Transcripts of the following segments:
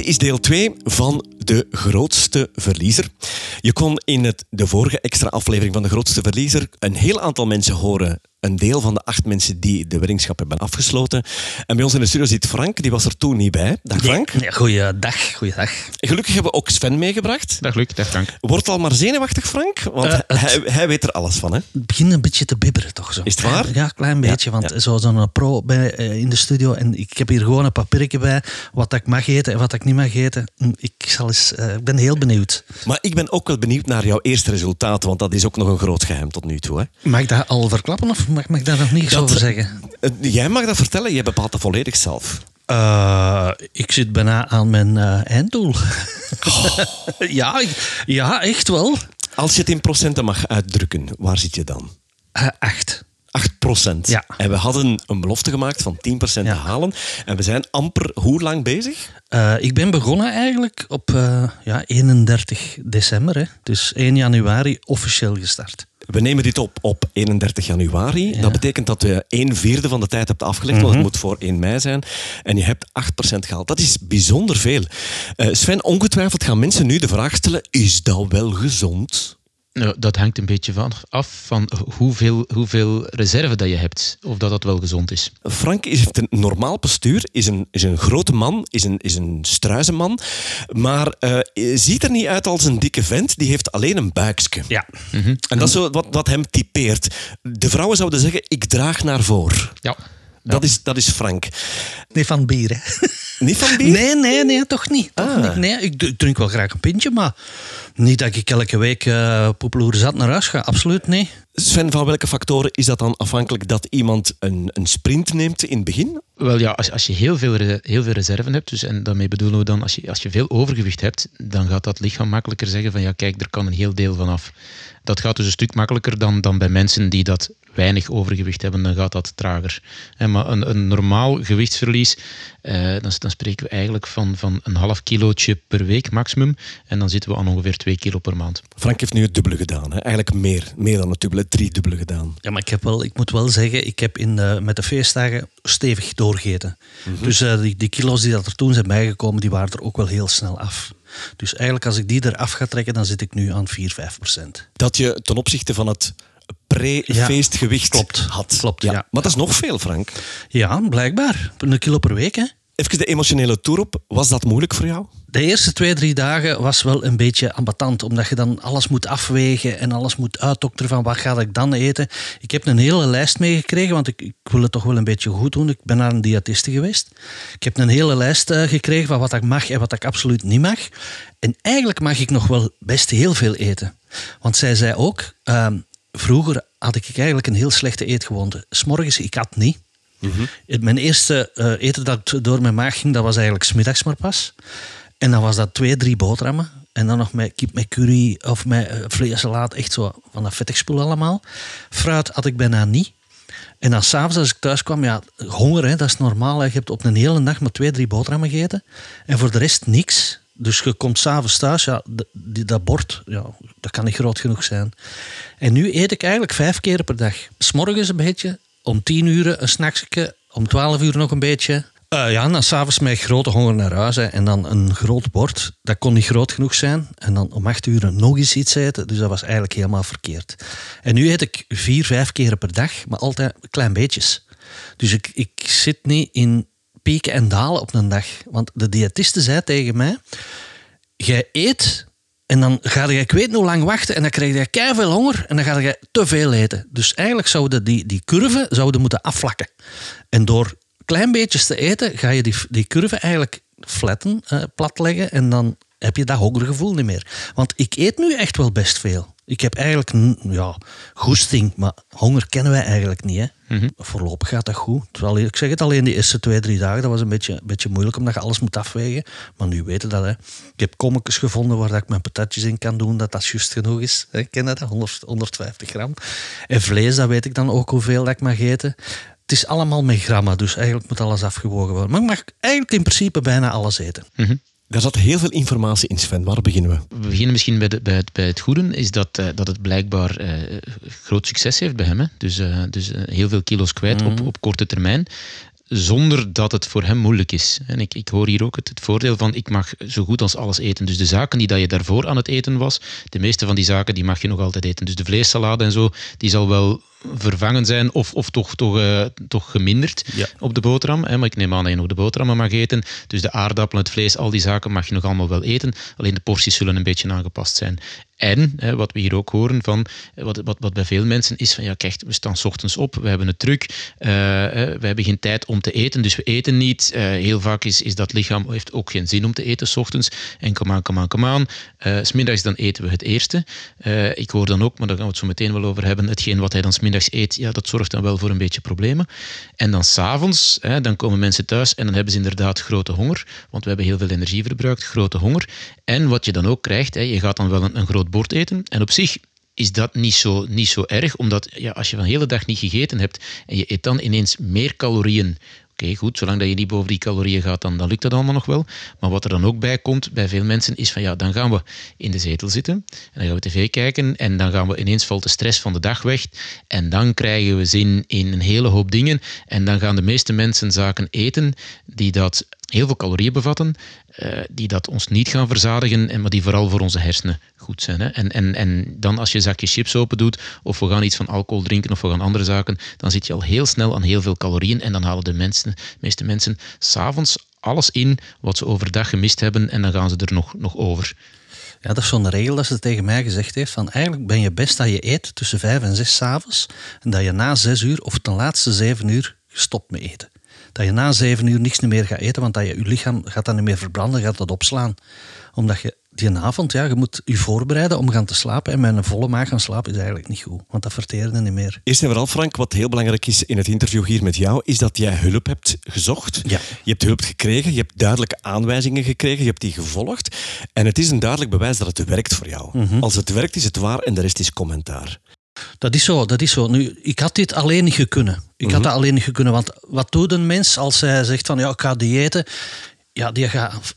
Dit is deel 2 van De Grootste Verliezer. Je kon in het, de vorige extra aflevering van De Grootste Verliezer een heel aantal mensen horen. Een deel van de acht mensen die de weddingschap hebben afgesloten. En bij ons in de studio zit Frank, die was er toen niet bij. Dag Frank. Ja, goeiedag, goeiedag. Gelukkig hebben we ook Sven meegebracht. Dag Luc, dag Frank. Wordt al maar zenuwachtig, Frank? Want Eh, het- hij, hij weet er alles van, hè? Het begint een beetje te bibberen, toch zo. Is het waar? Ja, een klein beetje. want zo zo'n pro bij, eh, in de studio en ik heb hier gewoon een papiertje bij wat ik mag eten en wat ik niet mag eten. Hm, Ik, zal eens, eh, ik ben heel benieuwd. Maar ik ben ook wel benieuwd naar jouw eerste resultaten, want dat is ook nog een groot geheim tot nu toe. Hè? Mag ik dat al verklappen of mag, mag ik daar nog niets Dat- over zeggen? Eh, Jij mag dat vertellen, jij bepaalt dat volledig zelf. Eh, ik zit bijna aan mijn eh, einddoel. ja, ik- ja, echt wel. Als je het in procenten mag uitdrukken, waar zit je dan? Eh, acht. 8 procent. Ja. En we hadden een belofte gemaakt van 10 procent te Ja. halen. En we zijn amper hoe lang bezig? Ik ben begonnen eigenlijk op ja, 31 december. Hè. Dus 1 januari officieel gestart. We nemen dit op op 31 januari. Dat betekent dat je een vierde van de tijd hebt afgelegd, want Mhm. het moet voor 1 mei zijn. En je hebt 8 procent gehaald. Dat is bijzonder veel. Eh, Sven, ongetwijfeld gaan mensen nu de vraag stellen, is dat wel gezond? Nou, dat hangt een beetje van af van hoeveel, hoeveel reserve dat je hebt. Of dat dat wel gezond is. Frank is, heeft een normaal postuur, is een, is een grote man, is een, is een struizenman, maar eh, ziet er niet uit als een dikke vent, die heeft alleen een buikje. Ja. En dat is zo wat, wat hem typeert. De vrouwen zouden zeggen, ik draag naar voor. Ja. Dat, is, dat is Frank. Nee, van bier, hè? Niet van bier? Nee, nee, nee, toch niet. Toch Ah. niet. Nee, ik, ik drink wel graag een pintje, maar niet dat ik elke week uh, poepeloer zat naar huis ga. Absoluut niet. Sven, van welke factoren is dat dan afhankelijk dat iemand een, een sprint neemt in het begin? Wel ja, als, als je heel veel, heel veel reserve hebt, dus, en daarmee bedoelen we dan, als je, als je veel overgewicht hebt, dan gaat dat lichaam makkelijker zeggen van ja, kijk, er kan een heel deel van af. Dat gaat dus een stuk makkelijker dan, dan bij mensen die dat weinig overgewicht hebben, dan gaat dat trager. Hè, maar een, een normaal gewichtsverlies, eh, dan, dan spreken we eigenlijk van, van een half kilootje per week maximum. En dan zitten we aan ongeveer twee kilo per maand. Frank heeft nu het dubbele gedaan. Hè? Eigenlijk meer, meer dan het dubbele, drie dubbele gedaan. Ja, maar ik, heb wel, ik moet wel zeggen, ik heb in de, met de feestdagen stevig doorgegeten. Dus uh, die, die kilo's die dat er toen zijn bijgekomen, die waren er ook wel heel snel af. Dus eigenlijk als ik die eraf ga trekken, dan zit ik nu aan 4, 5 procent. Dat je ten opzichte van het pre-feestgewicht ja, klopt, had. Klopt, ja. ja. Maar dat is nog veel, Frank. Ja, blijkbaar. Een kilo per week, hè. Even de emotionele toer op. Was dat moeilijk voor jou? De eerste twee, drie dagen was wel een beetje ambetant, omdat je dan alles moet afwegen en alles moet uitdokteren van wat ga ik dan eten. Ik heb een hele lijst meegekregen, want ik, ik, wil het toch wel een beetje goed doen. Ik ben naar een diëtiste geweest. Ik heb een hele lijst uh, gekregen van wat ik mag en wat ik absoluut niet mag. En eigenlijk mag ik nog wel best heel veel eten. Want zij zei ook, uh, vroeger had ik eigenlijk een heel slechte eetgewoonte. S'morgens, ik had niet. Mm -hmm. Mijn eerste uh, eten dat door mijn maag ging, dat was eigenlijk smiddags maar pas. En dan was dat twee, drie boterhammen. En dan nog met kip met curry of met uh, vleessalaat. Echt zo van dat vettig spul allemaal. Fruit had ik bijna niet. En dan s'avonds als ik thuis kwam, ja, honger, hè, dat is normaal. Hè. Je hebt op een hele nacht maar twee, drie boterhammen gegeten. En voor de rest niks. Dus je komt s'avonds thuis, ja, dat bord, ja, dat kan niet groot genoeg zijn. En nu eet ik eigenlijk vijf keer per dag. S'morgens een beetje, om tien uur een snacksje, om twaalf uur nog een beetje. Uh, ja, dan s'avonds met grote honger naar huis. En dan een groot bord, dat kon niet groot genoeg zijn. En dan om acht uur nog eens iets eten. Dus dat was eigenlijk helemaal verkeerd. En nu eet ik vier, vijf keer per dag, maar altijd klein beetjes. Dus ik, ik zit niet in pieken en dalen op een dag. Want de diëtiste zei tegen mij, jij eet en dan ga je, ik weet hoe lang wachten en dan krijg je keihard honger en dan ga je te veel eten. Dus eigenlijk zouden die, die curve zouden moeten afvlakken. En door klein beetjes te eten, ga je die, die curve eigenlijk flatten, uh, platleggen en dan heb je dat hongergevoel niet meer. Want ik eet nu echt wel best veel. Ik heb eigenlijk, ja, goesting, maar honger kennen wij eigenlijk niet. Hè? Mm -hmm. Voorlopig gaat dat goed. Terwijl, ik zeg het alleen, die eerste twee, drie dagen, dat was een beetje, een beetje moeilijk, omdat je alles moet afwegen. Maar nu weten dat. Hè. Ik heb kommetjes gevonden waar ik mijn patatjes in kan doen, dat dat juist genoeg is. Hè? Ken dat? 100, 150 gram. En vlees, dat weet ik dan ook hoeveel dat ik mag eten. Het is allemaal met grammen, dus eigenlijk moet alles afgewogen worden. Maar ik mag eigenlijk in principe bijna alles eten. Mm -hmm. Daar zat heel veel informatie in, Sven. Waar beginnen we? We beginnen misschien bij, de, bij, het, bij het goede. Is dat, uh, dat het blijkbaar uh, groot succes heeft bij hem. Hè? Dus, uh, dus heel veel kilo's kwijt mm -hmm. op, op korte termijn. zonder dat het voor hem moeilijk is. En ik, ik hoor hier ook het, het, voordeel van ik mag zo goed als alles eten. Dus de zaken die dat je daarvoor aan het eten was, de meeste van die zaken die mag je nog altijd eten. Dus de vleessalade en zo, die zal wel vervangen zijn of, of toch, toch, uh, toch geminderd op de boterham. Hè? Maar ik neem aan dat je nog de boterhammen mag eten. Dus de aardappelen, het vlees, al die zaken mag je nog allemaal wel eten. Alleen de porties zullen een beetje aangepast zijn. En hè, wat we hier ook horen van, wat, wat, wat bij veel mensen is van ja, kijk, we staan s ochtends op, we hebben het druk, uh, we hebben geen tijd om te eten, dus we eten niet. Uh, heel vaak is, is dat lichaam heeft ook geen zin om te eten s ochtends. En kom aan, kom aan, kom aan. Uh, smiddags dan eten we het eerste. ik hoor dan ook, maar daar gaan we het zo meteen wel over hebben, hetgeen wat hij dan smiddags eet, ja, dat zorgt dan wel voor een beetje problemen. En dan s'avonds, dan komen mensen thuis en dan hebben ze inderdaad grote honger, want we hebben heel veel energie verbruikt, grote honger. En wat je dan ook krijgt, hè, je gaat dan wel een, een groot bord eten. En op zich is dat niet zo, niet zo erg, omdat ja, als je van de hele dag niet gegeten hebt en je eet dan ineens meer calorieën Oké, goed, zolang dat je niet boven die calorieën gaat, dan, dan lukt dat allemaal nog wel. Maar wat er dan ook bij komt bij veel mensen is van ja, dan gaan we in de zetel zitten en dan gaan we tv kijken en dan gaan we ineens valt de stress van de dag weg en dan krijgen we zin in een hele hoop dingen en dan gaan de meeste mensen zaken eten die dat heel veel calorieën bevatten, uh, die dat ons niet gaan verzadigen, en, maar die vooral voor onze hersenen goed zijn. Hè. En, en, en dan als je een zakje chips open doet, of we gaan iets van alcohol drinken, of we gaan andere zaken, dan zit je al heel snel aan heel veel calorieën en dan halen de mensen, meeste mensen s'avonds alles in wat ze overdag gemist hebben en dan gaan ze er nog, nog over. Ja, dat is zo'n regel dat ze tegen mij gezegd heeft. Van eigenlijk ben je best dat je eet tussen vijf en zes s'avonds. En dat je na zes uur of ten laatste zeven uur stopt met eten dat je na zeven uur niks meer gaat eten, want dat je, je lichaam gaat dan niet meer verbranden, gaat dat opslaan. Omdat je die avond, ja, je moet je voorbereiden om gaan te slapen. En met een volle maag gaan slapen is eigenlijk niet goed, want dat verteren niet meer. Eerst en vooral, Frank, wat heel belangrijk is in het interview hier met jou, is dat jij hulp hebt gezocht. Ja. Je hebt hulp gekregen, je hebt duidelijke aanwijzingen gekregen, je hebt die gevolgd. En het is een duidelijk bewijs dat het werkt voor jou. Mhm. Als het werkt, is het waar en de rest is commentaar. Dat is zo, dat is zo. Nu, ik had dit alleen niet kunnen. Ik had Mhm. dat alleen niet kunnen. Want wat doet een mens als hij zegt van ja, ik ga diëten? Ja, die gaat,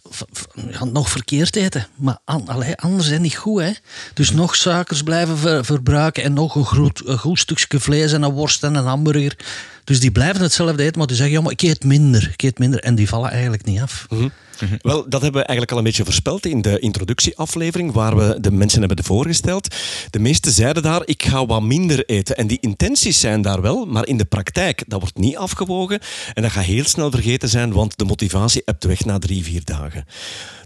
nog verkeerd eten. Maar an, allee, anders is het niet goed. Hè? Dus Mhm. nog suikers blijven ver- verbruiken en nog een goed, een goed stukje vlees en een worst en een hamburger. Dus die blijven hetzelfde eten, maar die zeggen ja, maar ik eet minder. Ik eet minder. En die vallen eigenlijk niet af. Mhm. Wel, dat hebben we eigenlijk al een beetje voorspeld in de introductieaflevering, waar we de mensen hebben voorgesteld. De meesten zeiden daar, ik ga wat minder eten. En die intenties zijn daar wel, maar in de praktijk, dat wordt niet afgewogen. En dat gaat heel snel vergeten zijn, want de motivatie hebt weg na drie, vier dagen.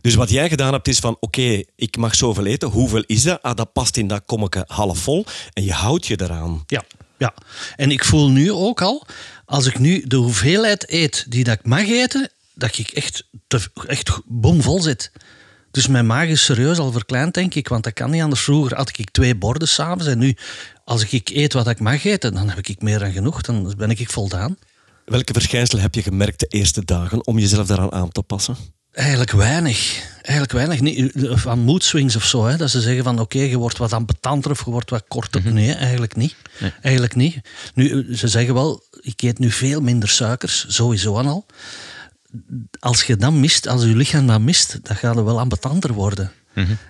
Dus wat jij gedaan hebt, is van, oké, ik mag zoveel eten. Hoeveel is dat? Ah, dat past in dat kommetje half vol. En je houdt je eraan. Ja, ja. En ik voel nu ook al, als ik nu de hoeveelheid eet die dat ik mag eten, dat ik echt, te, echt bomvol zit. Dus mijn maag is serieus al verkleind, denk ik. Want dat kan niet anders. Vroeger had ik twee borden s'avonds. En nu, als ik eet wat ik mag eten, dan heb ik meer dan genoeg. Dan ben ik voldaan. Welke verschijnselen heb je gemerkt de eerste dagen om jezelf daaraan aan te passen? Eigenlijk weinig. Eigenlijk weinig. Niet, van mood swings of zo. Hè. Dat ze zeggen van oké, je wordt wat ambetanter of je wordt wat korter. Nee, eigenlijk niet. Nee. Eigenlijk niet. Nu, ze zeggen wel, ik eet nu veel minder suikers. Sowieso al. Als je dat mist, als je lichaam dat mist, dan gaat het wel ambetanter worden.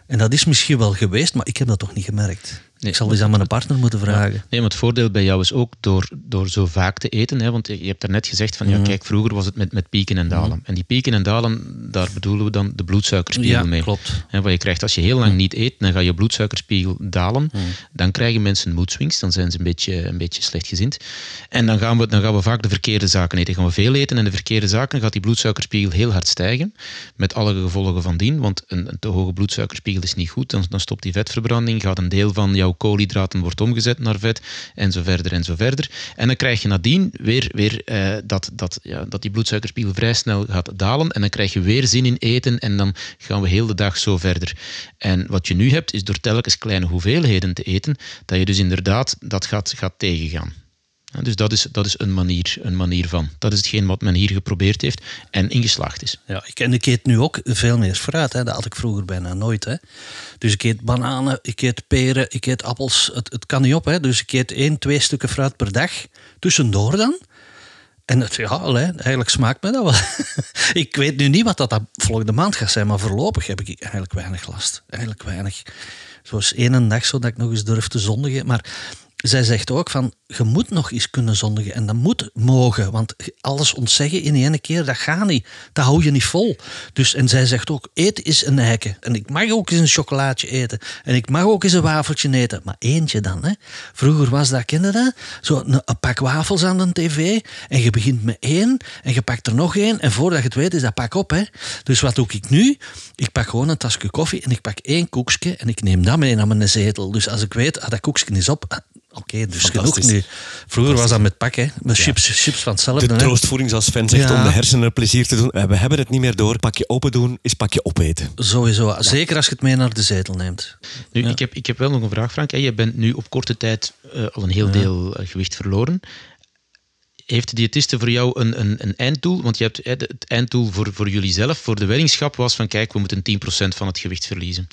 En dat is misschien wel geweest, maar ik heb dat toch niet gemerkt. Nee, ik zal eens aan mijn partner moeten vragen. Nee, maar het voordeel bij jou is ook door, door zo vaak te eten. Hè, want je hebt daarnet gezegd van, Mhm. ja, kijk, vroeger was het met, met pieken en dalen. En die pieken en dalen, daar bedoelen we dan de bloedsuikerspiegel Ja, mee. klopt. Hè, wat je krijgt als je heel lang niet eet, dan gaat je bloedsuikerspiegel dalen. Mhm. Dan krijgen mensen moedswings, dan zijn ze een beetje, een beetje slechtgezind. En dan gaan, we, dan gaan we vaak de verkeerde zaken eten. Gaan we veel eten en de verkeerde zaken, gaat die bloedsuikerspiegel heel hard stijgen. Met alle gevolgen van dien, want een, een te hoge bloedsuikerspiegel is niet goed. Dan, dan stopt die vetverbranding, gaat een deel van jouw koolhydraten wordt omgezet naar vet en zo verder en zo verder. En dan krijg je nadien weer, weer eh, dat, dat, ja, dat die bloedsuikerspiegel vrij snel gaat dalen en dan krijg je weer zin in eten en dan gaan we heel de dag zo verder. En wat je nu hebt, is door telkens kleine hoeveelheden te eten, dat je dus inderdaad dat gaat, gaat tegengaan. Dus dat is, dat is een, manier, een manier van. Dat is hetgeen wat men hier geprobeerd heeft en ingeslaagd is. Ja, ik, en ik eet nu ook veel meer fruit. Hè. Dat had ik vroeger bijna nooit. Hè. Dus ik eet bananen, ik eet peren, ik eet appels. Het, het kan niet op. Hè. Dus ik eet één, twee stukken fruit per dag. Tussendoor dan. En het, ja, eigenlijk smaakt me dat wel. ik weet nu niet wat dat, dat volgende maand gaat zijn, maar voorlopig heb ik eigenlijk weinig last. Eigenlijk weinig. Zoals één dag, zodat ik nog eens durf te zondigen. Maar zij zegt ook van, je moet nog eens kunnen zondigen en dat moet mogen, want alles ontzeggen in één keer, dat gaat niet. Dat hou je niet vol. Dus, en zij zegt ook, eten is een eiken. En ik mag ook eens een chocolaatje eten. En ik mag ook eens een wafeltje eten. Maar eentje dan, hè. Vroeger was dat, kende dat? Zo een, pak wafels aan de tv en je begint met één en je pakt er nog één en voordat je het weet is dat pak op, hè. Dus wat doe ik nu? Ik pak gewoon een tasje koffie en ik pak één koekje en ik neem dat mee naar mijn zetel. Dus als ik weet, ah, dat koekje is op, Oké, dus genoeg nu. Vroeger was dat met pak, hè? met chips, chips van hetzelfde. De troostvoeding, zoals Sven zegt, om de hersenen plezier te doen. We hebben het niet meer door. Pakje open doen is pakje opeten. Sowieso. Zeker als je het mee naar de zetel neemt. Nu, ik, heb, ik heb wel nog een vraag, Frank. Je bent nu op korte tijd uh, al een heel deel uh, gewicht verloren heeft de diëtiste voor jou een, een, een einddoel? Want je hebt het einddoel voor, voor jullie zelf, voor de weddingschap, was van kijk, we moeten 10% van het gewicht verliezen.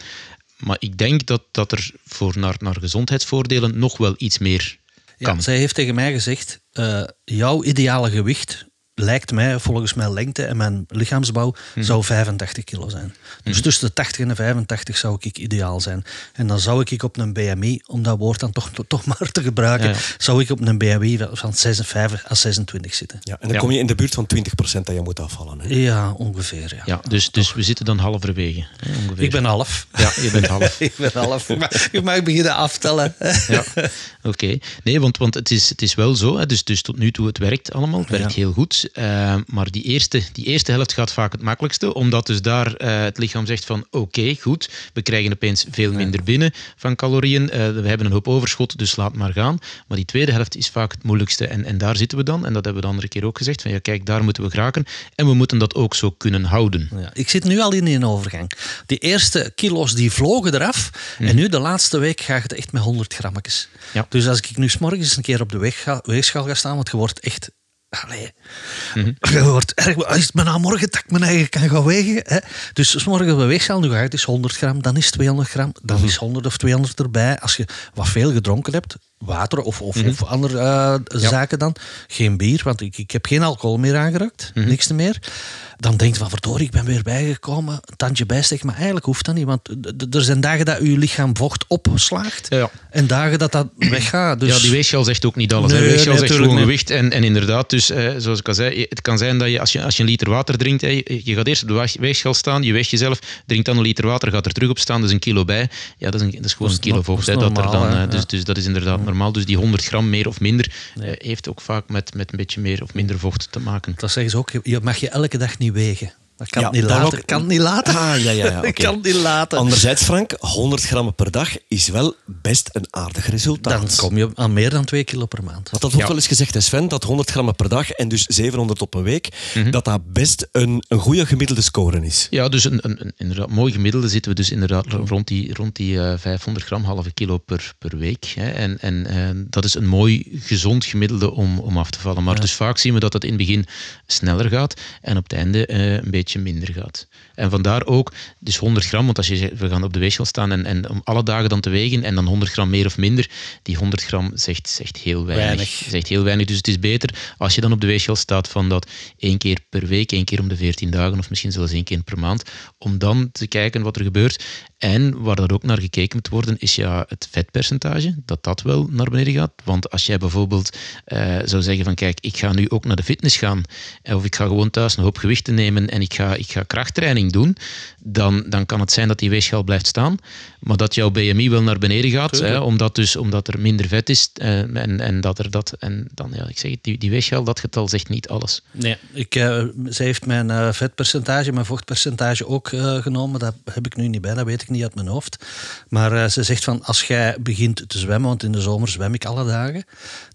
Maar ik denk dat, dat er voor naar, naar gezondheidsvoordelen nog wel iets meer kan. Ja, zij heeft tegen mij gezegd, uh, jouw ideale gewicht lijkt mij, volgens mijn lengte en mijn lichaamsbouw, mhm. zou 85 kilo zijn. Dus mhm. tussen de 80 en de 85 zou ik ideaal zijn. En dan zou ik op een BMI, om dat woord dan toch, toch maar te gebruiken, zou ik op een BMI van 56 à 26 zitten. Ja, en dan kom je in de buurt van 20% dat je moet afvallen. Hè? Ja, ongeveer. Ja. ja dus, dus we zitten dan halverwege. Ongeveer. Ik ben half. Ja, je bent half. ik ben half. Je mag beginnen aftellen. ja, oké. Nee, want, want het, is, het is wel zo. Hè, dus, dus tot nu toe, het werkt allemaal. Het werkt heel goed. Uh, maar die eerste, die eerste helft gaat vaak het makkelijkste, omdat dus daar uh, het lichaam zegt van oké, goed, we krijgen opeens veel minder binnen van calorieën, uh, we hebben een hoop overschot, dus laat maar gaan. Maar die tweede helft is vaak het moeilijkste en, en daar zitten we dan, en dat hebben we de andere keer ook gezegd, van ja kijk, daar moeten we geraken en we moeten dat ook zo kunnen houden. Ja, ik zit nu al in een overgang. Die eerste kilo's die vlogen eraf en hm. nu de laatste week gaat het echt met 100 grammetjes. Ja. Dus als ik nu s morgens een keer op de weegschaal ga staan, want je wordt echt Allee. Mm -hmm. Je wordt erg, als het me na morgen dat ik mijn eigen kan gaan wegen. Hè. Dus s morgen we weegschaal, nu gaat het is 100 gram, dan is 200 gram, dan mhm. is 100 of 200 erbij. Als je wat veel gedronken hebt, water of, of, mhm. of andere uh, zaken dan. Geen bier, want ik, ik heb geen alcohol meer aangeraakt, mm -hmm. niks meer dan denkt van verdorie, ik ben weer bijgekomen, een tandje bijsteken. Maar eigenlijk hoeft dat niet, want er zijn dagen dat je lichaam vocht opslaagt ja, ja. en dagen dat dat weggaat. Dus... Ja, die weegschaal zegt ook niet alles. Nee, weegschaal nee, zegt gewoon gewicht en, en inderdaad, dus eh, zoals ik al zei, het kan zijn dat je als je, als je een liter water drinkt, je, je gaat eerst op de weegschaal staan, je weegt jezelf, drinkt dan een liter water, gaat er terug op staan, dus een kilo bij. Ja, dat is, een, dat is gewoon dat is een kilo vocht. Dat, dat er dan, hè, dus, dus dat is inderdaad normaal. Dus die 100 gram meer of minder uh, heeft ook vaak met, met een beetje meer of minder vocht te maken. Dat zeggen ze ook, je mag je elke dag niet wegen. Dat kan, ja, niet laten. Ook, kan het niet laten. Ah, ja, ja, ja, okay. kan niet laten. Anderzijds, Frank, 100 gram per dag is wel best een aardig resultaat. Dan kom je aan meer dan 2 kilo per maand. Want dat wordt wel eens gezegd, Sven, dat 100 gram per dag en dus 700 op een week, mm -hmm. dat dat best een, een goede gemiddelde score is. Ja, dus een, een, een inderdaad mooi gemiddelde zitten we dus inderdaad rond die, rond die uh, 500 gram, halve kilo per, per week. Hè. En, en uh, dat is een mooi gezond gemiddelde om, om af te vallen. Maar ja. dus vaak zien we dat het in het begin sneller gaat en op het einde uh, een beetje minder gaat. En vandaar ook, dus 100 gram, want als je zegt, we gaan op de weegschaal staan en, en om alle dagen dan te wegen en dan 100 gram meer of minder, die 100 gram zegt, zegt heel weinig. weinig. Zegt heel weinig. Dus het is beter als je dan op de weegschaal staat van dat één keer per week, één keer om de 14 dagen of misschien zelfs één keer per maand, om dan te kijken wat er gebeurt. En waar dat ook naar gekeken moet worden, is ja het vetpercentage, dat dat wel naar beneden gaat. Want als jij bijvoorbeeld uh, zou zeggen van kijk, ik ga nu ook naar de fitness gaan, of ik ga gewoon thuis een hoop gewichten nemen en ik ga, ik ga krachttraining doen, dan, dan kan het zijn dat die weegschaal blijft staan, maar dat jouw BMI wel naar beneden gaat, hè, omdat, dus, omdat er minder vet is uh, en, en dat er dat... En dan, ja, ik zeg het, die, die weegschaal, dat getal zegt niet alles. Nee, ik, uh, zij heeft mijn vetpercentage, mijn vochtpercentage ook genomen, dat heb ik nu niet bij, dat weet ik niet uit mijn hoofd. Maar uh, ze zegt van als jij begint te zwemmen, want in de zomer zwem ik alle dagen,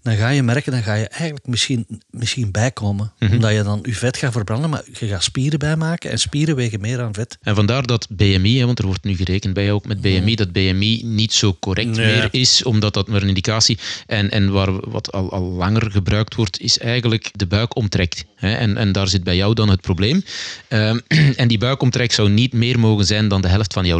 dan ga je merken, dan ga je eigenlijk misschien, misschien bijkomen. Mm -hmm. Omdat je dan je vet gaat verbranden, maar je gaat spieren bijmaken en spieren wegen meer aan vet. En vandaar dat BMI, hè, want er wordt nu gerekend bij jou ook met BMI, mm. dat BMI niet zo correct nee. meer is, omdat dat maar een indicatie en, en waar, wat al, al langer gebruikt wordt, is eigenlijk de buikomtrek. Hè, en, en daar zit bij jou dan het probleem. Um, en die buikomtrek zou niet meer mogen zijn dan de helft van jouw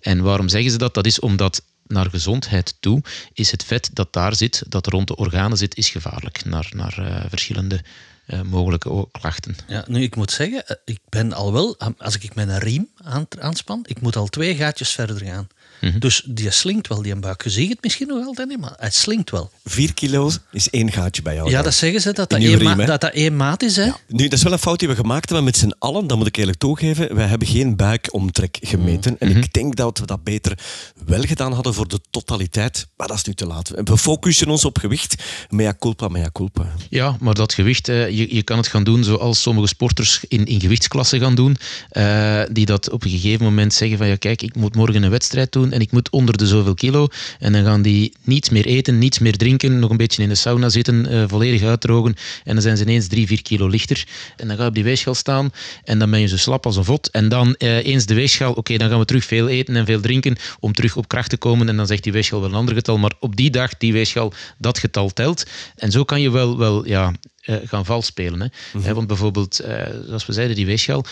En waarom zeggen ze dat? Dat is omdat naar gezondheid toe is het vet dat daar zit, dat rond de organen zit, is gevaarlijk naar, naar uh, verschillende uh, mogelijke klachten. Ja, nu, ik moet zeggen, eh, ik ben al wel, als ik mijn riem aan, aanspan, ik moet al twee gaatjes verder gaan. Mhm. Dus die slinkt wel, die buik. Je ziet het misschien nog altijd niet, maar het slinkt wel. Vier kilo is één gaatje bij jou. Ja, dat zeggen ze, dat dat, één, ma dat, dat één maat is. Hè? Ja. Nu, dat is wel een fout die we gemaakt hebben met z'n allen, dat moet ik eerlijk toegeven. Wij hebben geen buikomtrek gemeten. En ik mhm. denk dat we dat beter wel gedaan hadden voor de totaliteit. Maar dat is nu te laat. We focussen ons op gewicht. Mea culpa, mea culpa. Ja, maar dat gewicht, je, je kan het gaan doen zoals sommige sporters in, in gewichtsklassen gaan doen. Uh, die dat op een gegeven moment zeggen van ja, kijk, ik moet morgen een wedstrijd doen en ik moet onder de zoveel kilo. En dan gaan die niets meer eten, niets meer drinken, nog een beetje in de sauna zitten, uh, volledig uitdrogen. En dan zijn ze ineens drie, vier kilo lichter. En dan ga je op die weegschaal staan en dan ben je zo slap als een vod. En dan uh, eens de weegschaal, oké, dan gaan we terug veel eten en veel drinken om terug op kracht te komen. En dan zegt die weegschaal wel een ander getal. Maar op die dag, die weegschaal, dat getal telt. En zo kan je wel, wel ja, uh, gaan vals spelen. Hè. Mhm. Want bijvoorbeeld, uh, zoals we zeiden, die weegschaal.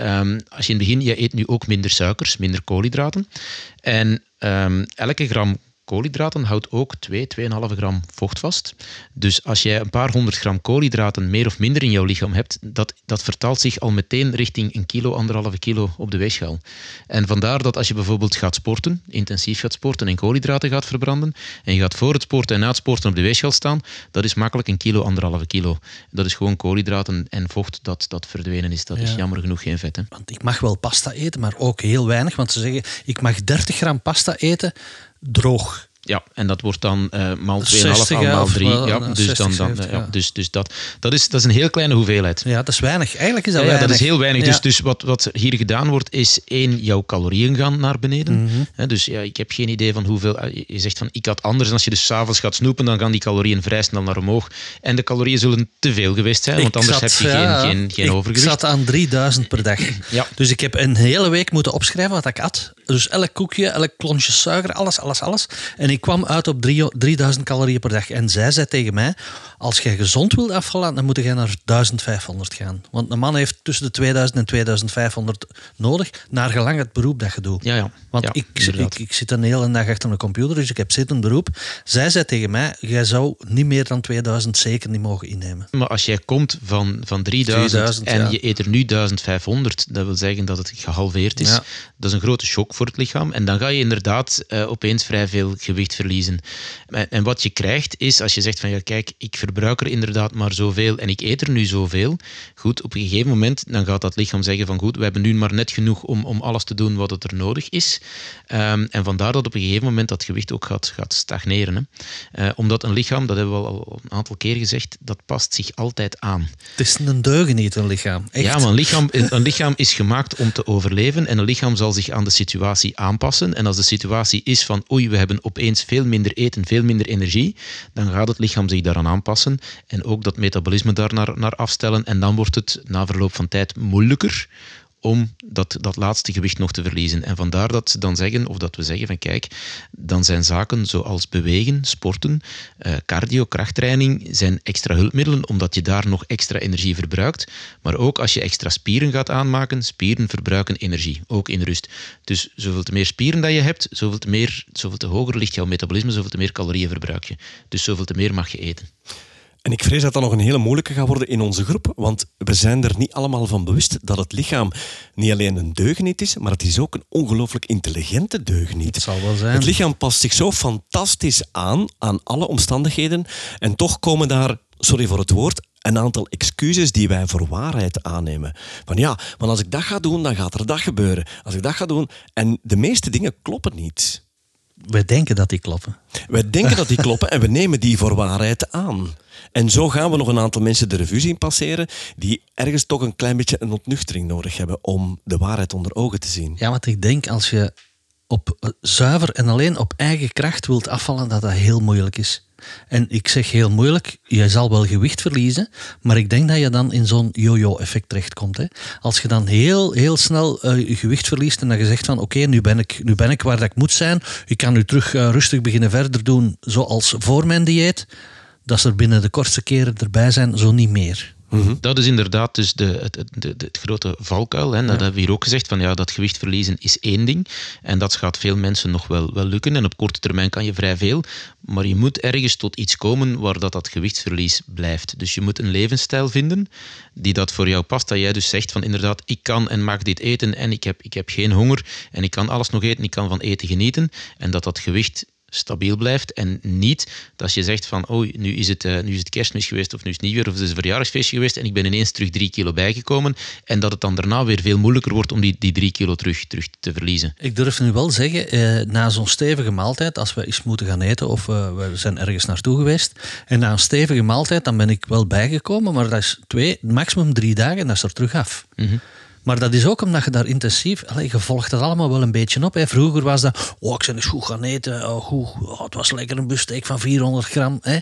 Um, als je in het begin, je eet nu ook minder suikers, minder koolhydraten. En um, elke gram koolhydraten houdt ook 2, 2,5 gram vocht vast. Dus als jij een paar honderd gram koolhydraten meer of minder in jouw lichaam hebt, dat, dat vertaalt zich al meteen richting een kilo, anderhalve kilo op de weegschaal. En vandaar dat als je bijvoorbeeld gaat sporten, intensief gaat sporten en koolhydraten gaat verbranden, en je gaat voor het sporten en na het sporten op de weegschaal staan, dat is makkelijk een kilo, anderhalve kilo. Dat is gewoon koolhydraten en vocht dat, dat verdwenen is. Dat is jammer genoeg geen vet. Hè? Want ik mag wel pasta eten, maar ook heel weinig. Want ze zeggen, ik mag 30 gram pasta eten, droog. Ja, en dat wordt dan uh, maal 2,5 maal 3. Ja, dus, dan, dan, ja. dus, dus dat, dat, is, dat is een heel kleine hoeveelheid. Ja, dat is weinig. Eigenlijk is dat ja, weinig. Ja, dat is heel weinig. Dus, dus wat, wat hier gedaan wordt, is één, jouw calorieën gaan naar beneden. Mm -hmm. dus ja, ik heb geen idee van hoeveel... Eh, je zegt van, ik had anders. En als je dus s'avonds gaat snoepen, dan gaan die calorieën vrij snel naar omhoog. En de calorieën zullen te veel geweest zijn, want anders heb je geen, geen, geen ik overgewicht. Ik zat aan 3000 per dag. ja. Dus ik heb een hele week moeten opschrijven wat ik at. Dus elk koekje, elk klontje suiker, alles, alles, alles. En ik kwam uit op 3000 calorieën per dag. En zij zei tegen mij, als je gezond wilt afvallen, dan moet je naar 1500 gaan. Want een man heeft tussen de 2000 en 2500 nodig, naar gelang het beroep dat je doet. Ja, ja. Want ik, ik, ik, zit een hele dag achter een computer, dus ik heb zittend beroep. Zij zei tegen mij, jij zou niet meer dan 2000 zeker niet mogen innemen. Maar als jij komt van, van 3000, en je eet er nu 1500, dat wil zeggen dat het gehalveerd is. Dat is een grote shock voor het lichaam. En dan ga je inderdaad uh, opeens vrij veel gewicht verliezen. En wat je krijgt is, als je zegt van ja, kijk, ik verbruik er inderdaad maar zoveel en ik eet er nu zoveel. Goed, op een gegeven moment dan gaat dat lichaam zeggen van goed, we hebben nu maar net genoeg om, om alles te doen wat het er nodig is. Um, en vandaar dat op een gegeven moment dat gewicht ook gaat, gaat stagneren. Hè. Uh, omdat een lichaam, dat hebben we al een aantal keer gezegd, dat past zich altijd aan. Het is een deugen niet, een lichaam. Echt. Ja, maar een lichaam, een lichaam is gemaakt om te overleven en een lichaam zal zich aan de situatie aanpassen. En als de situatie is van oei, we hebben opeens veel minder eten, veel minder energie, dan gaat het lichaam zich daaraan aanpassen en ook dat metabolisme daar naar, afstellen. En dan wordt het na verloop van tijd moeilijker om dat, dat laatste gewicht nog te verliezen. En vandaar dat ze dan zeggen, of dat we zeggen van kijk, dan zijn zaken zoals bewegen, sporten, eh, cardio, krachttraining, zijn extra hulpmiddelen, omdat je daar nog extra energie verbruikt. Maar ook als je extra spieren gaat aanmaken, spieren verbruiken energie, ook in rust. Dus zoveel te meer spieren dat je hebt, zoveel te, meer, zoveel te hoger ligt jouw metabolisme, zoveel te meer calorieën verbruik je. Dus zoveel te meer mag je eten. En ik vrees dat dat nog een hele moeilijke gaat worden in onze groep, want we zijn er niet allemaal van bewust dat het lichaam niet alleen een deugeniet is, maar het is ook een ongelooflijk intelligente deugeniet. Het zal wel zijn. Het lichaam past zich zo fantastisch aan, aan alle omstandigheden, en toch komen daar, sorry voor het woord, een aantal excuses die wij voor waarheid aannemen. Van ja, want als ik dat ga doen, dan gaat er dat gebeuren. Als ik dat ga doen... En de meeste dingen kloppen niet. We denken dat die kloppen. Wij denken dat die kloppen en we nemen die voor waarheid aan. En zo gaan we nog een aantal mensen de revue zien passeren die ergens toch een klein beetje een ontnuchtering nodig hebben om de waarheid onder ogen te zien. Ja, want ik denk als je op eh, zuiver en alleen op eigen kracht wilt afvallen, dat dat heel moeilijk is. En ik zeg heel moeilijk, je zal wel gewicht verliezen, maar ik denk dat je dan in zo'n yo-yo-effect terechtkomt. Hè. Als je dan heel, heel snel uh, je gewicht verliest en dat je zegt van oké, nu, ben ik, nu ben ik waar dat ik moet zijn, ik kan nu terug uh, rustig beginnen verder doen zoals voor mijn dieet, dat ze er binnen de kortste keren erbij zijn, zo niet meer. Mhm. Dat is inderdaad dus de, het, het, het grote valkuil. Hè. Dat hebben we hier ook gezegd, van ja, dat gewicht verliezen is één ding. En dat gaat veel mensen nog wel, wel lukken. En op korte termijn kan je vrij veel. Maar je moet ergens tot iets komen waar dat, dat gewichtsverlies blijft. Dus je moet een levensstijl vinden die dat voor jou past. Dat jij dus zegt van inderdaad, ik kan en mag dit eten en ik heb, ik heb geen honger en ik kan alles nog eten, ik kan van eten genieten. En dat dat gewicht stabiel blijft. En niet dat je zegt van, oh, nu is het, uh, nu is het kerstmis geweest of nu is het nieuwjaar of het is een verjaardagsfeestje geweest en ik ben ineens terug drie kilo bijgekomen. En dat het dan daarna weer veel moeilijker wordt om die, die drie kilo terug, terug te verliezen. Ik durf nu wel zeggen, eh, na zo'n stevige maaltijd, als we eens moeten gaan eten of uh, we zijn ergens naartoe geweest, en na een stevige maaltijd, dan ben ik wel bijgekomen, maar dat is twee, maximum drie dagen en dat is er terug af. Mm maar dat is ook omdat je daar intensief... Allez, je volgt dat allemaal wel een beetje op. Hè. Vroeger was dat... Oh, ik ben eens goed gaan eten. Oh, goed, oh, het was lekker een bussteek van 400 gram. Hè.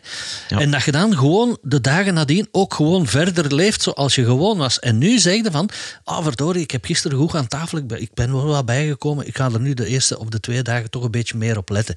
En dat je dan gewoon de dagen nadien ook gewoon verder leeft zoals je gewoon was. En nu zeg je van... Oh, verdorie, ik heb gisteren goed aan tafel. Ik ben, ik ben wel wat bijgekomen. Ik ga er nu de eerste of de twee dagen toch een beetje meer op letten.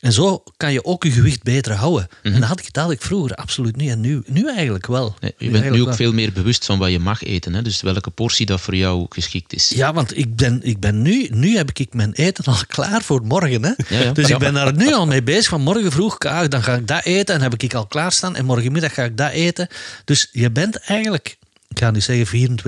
En zo kan je ook je gewicht beter houden. En dat had ik, dat ik vroeger absoluut niet. En nu, nu eigenlijk wel. Nee, je bent nu ook veel meer bewust van wat je mag eten. Hè? Dus welke portie dat voor jou geschikt is. Ja, want ik ben, ik ben nu, nu heb ik mijn eten al klaar voor morgen. Hè? Ja, ja. Dus ik ben daar nu al mee bezig. Van morgen vroeg, dan ga ik dat eten. En heb ik al klaarstaan. En morgenmiddag ga ik dat eten. Dus je bent eigenlijk, ik ga niet zeggen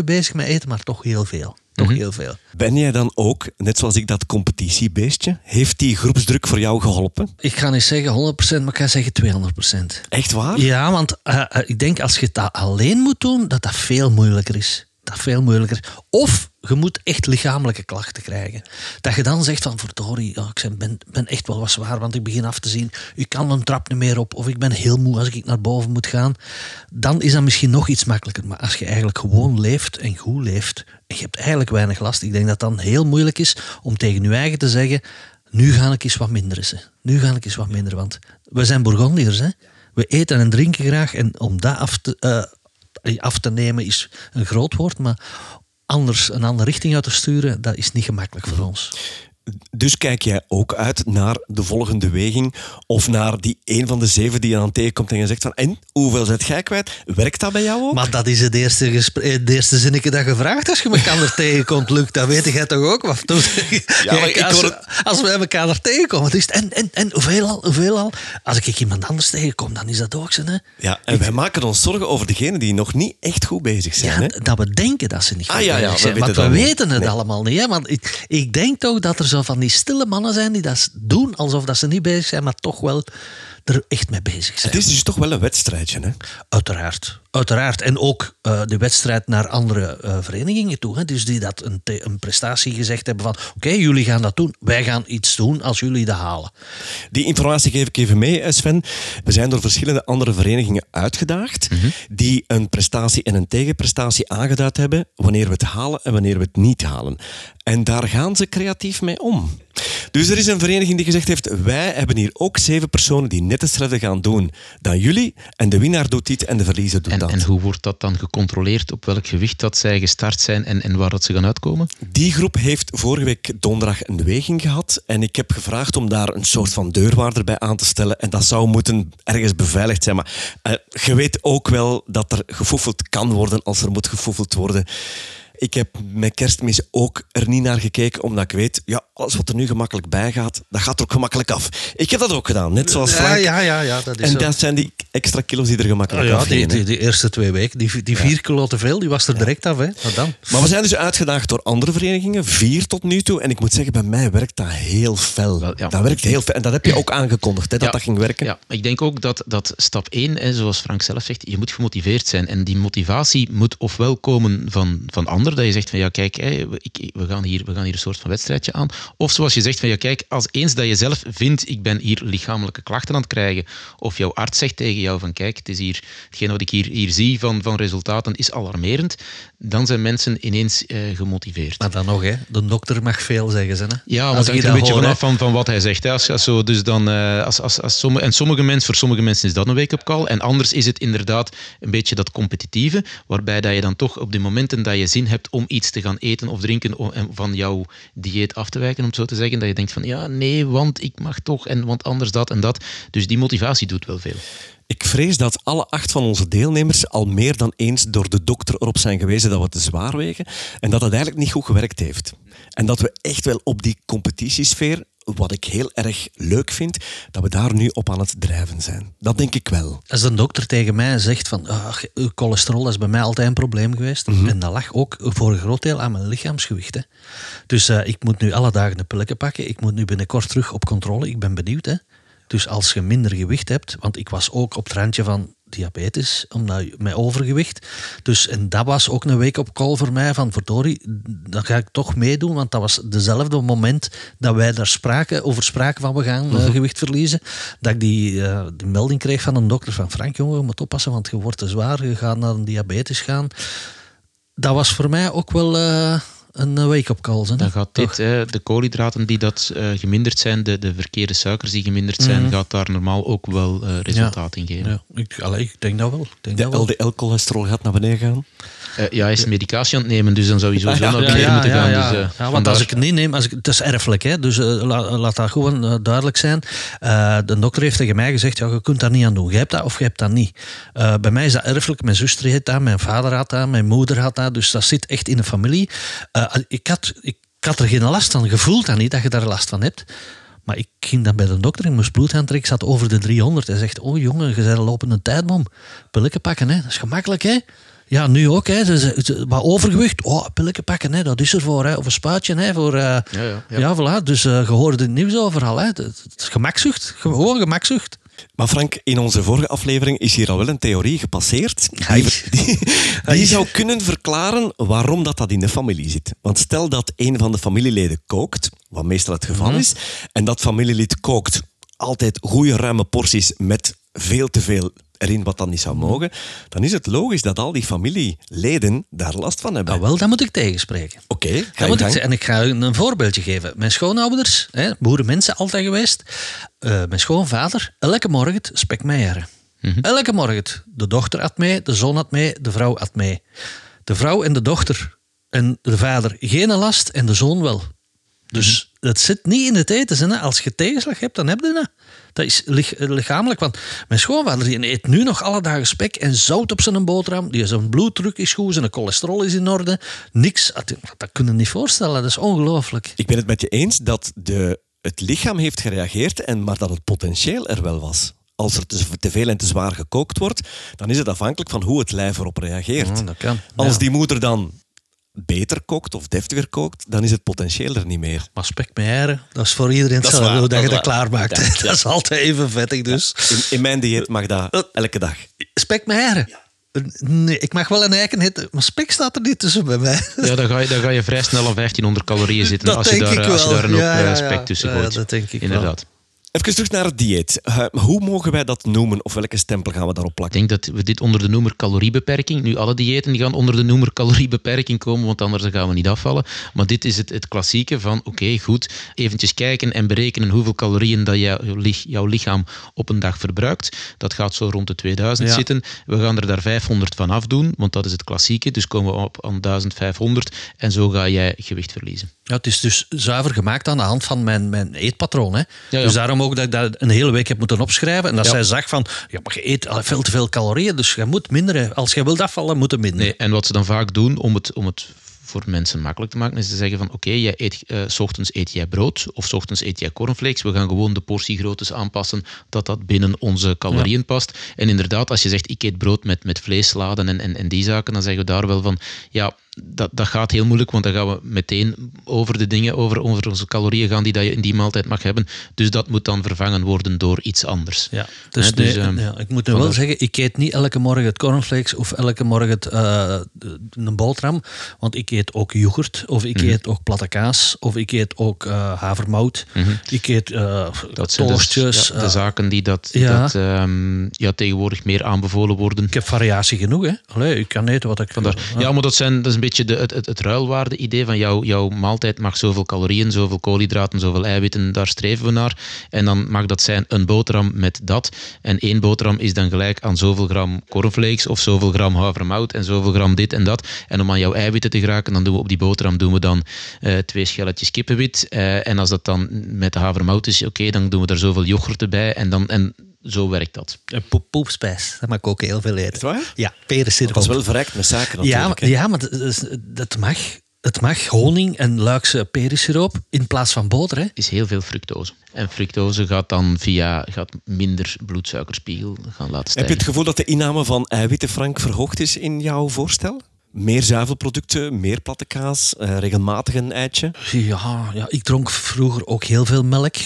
24-7 bezig met eten, maar toch heel veel. Toch mhm. heel veel. Ben jij dan ook, net zoals ik, dat competitiebeestje? Heeft die groepsdruk voor jou geholpen? Ik ga niet zeggen 100%, maar ik ga zeggen 200%. Echt waar? Ja, want uh, ik denk als je dat alleen moet doen, dat dat veel moeilijker is dat veel moeilijker. Of je moet echt lichamelijke klachten krijgen. Dat je dan zegt van, verdorie, ja, ik ben, ben echt wel wat zwaar, want ik begin af te zien. Ik kan een trap niet meer op, of ik ben heel moe als ik naar boven moet gaan. Dan is dat misschien nog iets makkelijker. Maar als je eigenlijk gewoon leeft en goed leeft, en je hebt eigenlijk weinig last, ik denk dat dan heel moeilijk is om tegen je eigen te zeggen, nu ga ik eens wat minder. Nu ga ik eens wat minder, want we zijn Bourgondiërs, hè. We eten en drinken graag en om dat af te, uh, af te nemen is een groot woord, maar anders een andere richting uit te sturen, dat is niet gemakkelijk voor ons. Dus kijk jij ook uit naar de volgende weging of naar die een van de zeven die je dan tegenkomt en je zegt van en, hoeveel zet jij kwijt? Werkt dat bij jou ook? Maar dat is het eerste, het eerste zinnetje dat je vraagt als je elkaar er tegenkomt, Luc. Dat weet jij toch ook? Wat ja, maar als, het... als we elkaar er tegenkomen, is en, en, en hoeveel al, hoeveel al? Als ik iemand anders tegenkom, dan is dat ook zo. Hè? Ja, en wij maken ons zorgen over degenen die nog niet echt goed bezig zijn. Ja, hè? dat we denken dat ze niet ah, goed ah, ja, bezig zijn. We want we weten het allemaal niet. Hè? Want ik, ik denk toch dat er zo van die stille mannen zijn die dat doen alsof dat ze niet bezig zijn, maar toch wel er echt mee bezig zijn. Het is dus toch wel een wedstrijdje, hè? Uiteraard. Uiteraard. En ook uh, de wedstrijd naar andere uh, verenigingen toe. Hè? Dus die dat een, een prestatie gezegd hebben van... Oké, jullie gaan dat doen. Wij gaan iets doen als jullie dat halen. Die informatie geef ik even mee, eh, Sven. We zijn door verschillende andere verenigingen uitgedaagd... Mhm. die een prestatie en een tegenprestatie aangeduid hebben... wanneer we het halen en wanneer we het niet halen. En daar gaan ze creatief mee om. Dus er is een vereniging die gezegd heeft: wij hebben hier ook zeven personen die net hetzelfde gaan doen dan jullie. En de winnaar doet dit en de verliezer doet dat. En hoe wordt dat dan gecontroleerd? Op welk gewicht dat zij gestart zijn en, en waar dat ze gaan uitkomen? Die groep heeft vorige week donderdag een weging gehad. En ik heb gevraagd om daar een soort van deurwaarder bij aan te stellen. En dat zou moeten ergens beveiligd zijn. Maar uh, je weet ook wel dat er gefoefeld kan worden als er moet gefoefeld worden. Ik heb met kerstmis ook er niet naar gekeken, omdat ik weet, ja, alles wat er nu gemakkelijk bij gaat, dat gaat er ook gemakkelijk af. Ik heb dat ook gedaan, net zoals Frank. Ja, ja, ja, dat is en dat zijn die extra kilo's die er gemakkelijk oh, ja, die, die, die, eerste twee weken, die, die vier kilo te veel, die was er direct af. Hè. Wat dan? Maar we zijn dus uitgedaagd door andere verenigingen, vier tot nu toe. En ik moet zeggen, bij mij werkt dat heel fel. dat werkt heel fel. En dat heb je ook aangekondigd, hè, dat dat ging werken. Ja, ik denk ook dat, dat stap één, hè, zoals Frank zelf zegt, je moet gemotiveerd zijn. En die motivatie moet ofwel komen van, van anderen, dat je zegt van ja, kijk, we, gaan hier, we gaan hier een soort van wedstrijdje aan. Of zoals je zegt van ja, kijk, als eens dat je zelf vindt, ik ben hier lichamelijke klachten aan het krijgen, of jouw arts zegt tegen jou van kijk, het is hier, hetgeen wat ik hier, hier zie van, van resultaten is alarmerend, dan zijn mensen ineens eh, gemotiveerd. Maar dan nog, hè, de dokter mag veel zeggen. Ze, hè? Ja, maar het hangt een beetje vanaf van, van wat hij zegt. Hè. Als, als zo, dus dan, uh, als, als, als sommige, en sommige mensen, voor sommige mensen is dat een wake-up call, en anders is het inderdaad een beetje dat competitieve, waarbij dat je dan toch op de momenten dat je zin hebt om iets te gaan eten of drinken om, van jouw dieet af te wijken, om het zo te zeggen, dat je denkt van ja, nee, want ik mag toch en want anders dat en dat. Dus die motivatie doet wel veel. Ik vrees dat alle acht van onze deelnemers al meer dan eens door de dokter erop zijn gewezen dat we te zwaar wegen en dat het eigenlijk niet goed gewerkt heeft. En dat we echt wel op die competitiesfeer, wat ik heel erg leuk vind, dat we daar nu op aan het drijven zijn. Dat denk ik wel. Als een dokter tegen mij zegt van ach, cholesterol is bij mij altijd een probleem geweest. En dat lag ook voor een groot deel aan mijn lichaamsgewicht. Hè. Dus eh, ik moet nu alle dagen een pilletje pakken. Ik moet nu binnenkort terug op controle. Ik ben benieuwd. Hè. Dus als je minder gewicht hebt, want ik was ook op het randje van diabetes, omdat met overgewicht. Dus en dat was ook een week op call voor mij van verdorie, dan ga ik toch meedoen, want dat was dezelfde moment dat wij daar spraken, over spraken van we gaan eh, gewicht verliezen, dat ik die, eh, die melding kreeg van een dokter van Frank, jongen, je moet oppassen, want je wordt te zwaar, je gaat naar een diabetes gaan. Dat was voor mij ook wel eh, een eh, wake-up call. Hè? Dan gaat dit, hè, de koolhydraten die dat eh, geminderd zijn, de, de verkeerde suikers die geminderd zijn, gaat daar normaal ook wel eh, resultaat in geven. Ja, ik, allee, ik denk dat wel. Ik denk De dat wel. LDL-cholesterol gaat naar beneden gaan. Eh, ja, hij is medicatie aan het nemen, dus dan zou je sowieso naar Ja, beneden ja, moeten gaan. ja. Dus, eh, Ja, want vandaar- als ik het niet neem, als ik, het is erfelijk, hè, dus eh, la- laat dat gewoon duidelijk zijn. De dokter heeft tegen mij gezegd, ja, je kunt daar niet aan doen. Je hebt dat of je hebt dat niet. Bij mij is dat erfelijk. Mijn zuster heeft dat, mijn vader had dat, mijn moeder had dat. Dus dat zit echt in de familie. Ik, had, ik had er geen last van. Je voelt dat niet, dat je daar last van hebt. Maar ik ging dan bij de dokter, ik moest bloed gaan trekken, ik zat over de 300. Hij zegt, oh jongen, je bent een lopende tijdbom. Pilletje pakken, hè. dat is gemakkelijk, hè. Ja, nu ook, hè. Wat overgewicht, oh, pilletje pakken, hè. dat is ervoor. Hè. Of een spuitje, hè, voor... eh, Ja, ja, ja. ja, voilà. Dus eh, je hoorde het nieuws overal, hè. Het is gemakzucht, gewoon gemakzucht. Maar Frank, in onze vorige aflevering is hier al wel een theorie gepasseerd. Die, die, die zou kunnen verklaren waarom dat, dat in de familie zit. Want stel dat een van de familieleden kookt, wat meestal het geval is, en dat familielid kookt altijd goede ruime porties met veel te veel erin wat dan niet zou mogen, dan is het logisch dat al die familieleden daar last van hebben. Nou wel, dat moet ik tegenspreken. Oké, ga je moet ik. En ik ga een voorbeeldje geven. Mijn schoonouders, hè, boerenmensen altijd geweest. Eh, mijn schoonvader, elke morgen spekmeieren. Elke morgen. De dochter at mee, de zoon at mee, de vrouw at mee. De vrouw en de dochter en de vader geen last en de zoon wel. Dus het zit niet in het eten. Hè. Als je tegenslag hebt, dan heb je dat. Dat is lich- lichamelijk. Want mijn schoonvader die eet nu nog alle dagen spek en zout op zijn boterham. Die zijn bloeddruk is goed, zijn cholesterol is in orde. Niks. Dat, dat kun je niet voorstellen. Dat is ongelooflijk. Ik ben het met je eens dat de, het lichaam heeft gereageerd, en, maar dat het potentieel er wel was. Als er te, te veel en te zwaar gekookt wordt, dan is het afhankelijk van hoe het lijf erop reageert. Ja, dat kan. Als Ja. die moeder dan beter kookt of deftiger kookt, dan is het potentieel er niet meer. Maar spek met eieren, dat is voor iedereen hetzelfde dat dat je is dat klaarmaakt. Ja, ja. Dat is altijd even vettig dus. In, in mijn dieet mag dat elke dag. Spek met eieren. Nee, ik mag wel een eiken eten, maar spek staat er niet tussen bij mij. Ja, dan ga, je, dan ga je vrij snel aan 1500 calorieën zitten Dat als je, daar, ik als je wel. daar een hoop Ja, ja, eh, ja. spek tussen Ja, gooit. dat denk ik wel. Even terug naar het dieet. Eh, hoe mogen wij dat noemen of welke stempel gaan we daarop Ik plakken? denk dat we dit onder de noemer caloriebeperking, nu alle diëten die gaan onder de noemer caloriebeperking komen, want anders gaan we niet afvallen. Maar dit is het, het klassieke van, oké, goed, eventjes kijken en berekenen hoeveel calorieën dat jouw, lich- jouw lichaam op een dag verbruikt. Dat gaat zo rond de 2000 Ja. zitten. We gaan er daar 500 van afdoen, want dat is het klassieke. Dus komen we op aan 1500 en zo ga jij gewicht verliezen. Ja, het is dus zuiver gemaakt aan de hand van mijn, mijn eetpatroon. Hè. ja. Dus daarom ook dat ik dat een hele week heb moeten opschrijven. En dat Ja. zij zag van, ja, maar je eet veel te veel calorieën, dus je moet minderen. Als je wilt afvallen, moet je minderen. Nee, en wat ze dan vaak doen om het, om het voor mensen makkelijk te maken, is te zeggen van oké, jij eet, eh, s ochtends eet jij brood of s ochtends eet jij cornflakes. We gaan gewoon de portiegroottes aanpassen dat dat binnen onze calorieën past. En inderdaad, als je zegt ik eet brood met, met vleesladen en, en, en die zaken, dan zeggen we daar wel van ja, dat, dat gaat heel moeilijk, want dan gaan we meteen over de dingen, over, over onze calorieën gaan die dat je in die maaltijd mag hebben. Dus dat moet dan vervangen worden door iets anders. Ja, dus, dus, nee, ehm, ja, ik moet nu wel zeggen, ik eet niet elke morgen het cornflakes of elke morgen het, eh, een boterham. Want ik eet ook yoghurt, of ik Mhm. eet ook platte kaas, of ik eet ook eh, havermout. Ik eet Mhm. Dat toastjes. de, ja, de zaken die dat, ja. dat ehm, ja, tegenwoordig meer aanbevolen worden. ik heb variatie genoeg, hè. Allee, ik kan eten wat ik... Vandaar. Ja, maar dat, zijn, dat is een de, het, het, het ruilwaarde-idee van jouw, jouw maaltijd mag zoveel calorieën, zoveel koolhydraten, zoveel eiwitten, daar streven we naar. En dan mag dat zijn een boterham met dat. En één boterham is dan gelijk aan zoveel gram cornflakes of zoveel gram havermout en zoveel gram dit en dat. En om aan jouw eiwitten te geraken, dan doen we op die boterham doen we dan uh, twee schelletjes kippenwit. Uh, en als dat dan met de havermout is, oké, dan doen we daar zoveel yoghurt erbij. En, dan, en zo werkt dat. Een poep poepspijs, dat mag ik ook heel veel eten. Is waar? Ja, perensiroop. Dat is wel verrijkt met suiker Ja, natuurlijk. maar, ja, maar dat, dat mag. Het mag honing en luikse perensiroop in plaats van boter. Hè? is heel veel fructose. En fructose gaat dan via gaat minder bloedsuikerspiegel gaan laten stijgen. Heb je het gevoel dat de inname van eiwitten, Frank, verhoogd is in jouw voorstel? Meer zuivelproducten, meer platte kaas, uh, regelmatig een eitje? Ja, ja, ik dronk vroeger ook heel veel melk.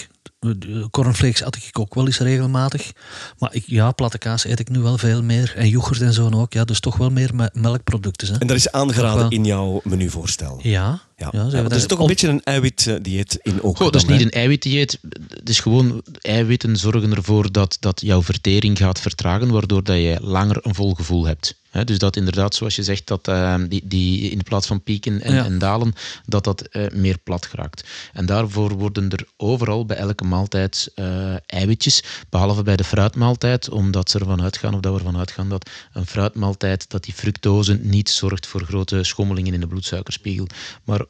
Cornflakes at ik ook wel eens regelmatig. Maar ik, ja, platte kaas eet ik nu wel veel meer. En yoghurt en zo ook. Ja, dus toch wel meer me melkproducten. Hè. En dat is aangeraden in jouw menuvoorstel? Ja. Ja, er is toch een beetje een eiwitdieet in ook. Dat is niet een eiwitdieet. Het is gewoon eiwitten zorgen ervoor dat, dat jouw vertering gaat vertragen, waardoor dat je langer een vol gevoel hebt. He, dus dat inderdaad, zoals je zegt, dat uh, die, die in plaats van pieken en, ja. en dalen, dat dat uh, meer plat geraakt. En daarvoor worden er overal bij elke maaltijd uh, eiwitjes, behalve bij de fruitmaaltijd, omdat ze ervan uitgaan, of dat we ervan uitgaan dat een fruitmaaltijd, dat die fructose niet zorgt voor grote schommelingen in de bloedsuikerspiegel. Maar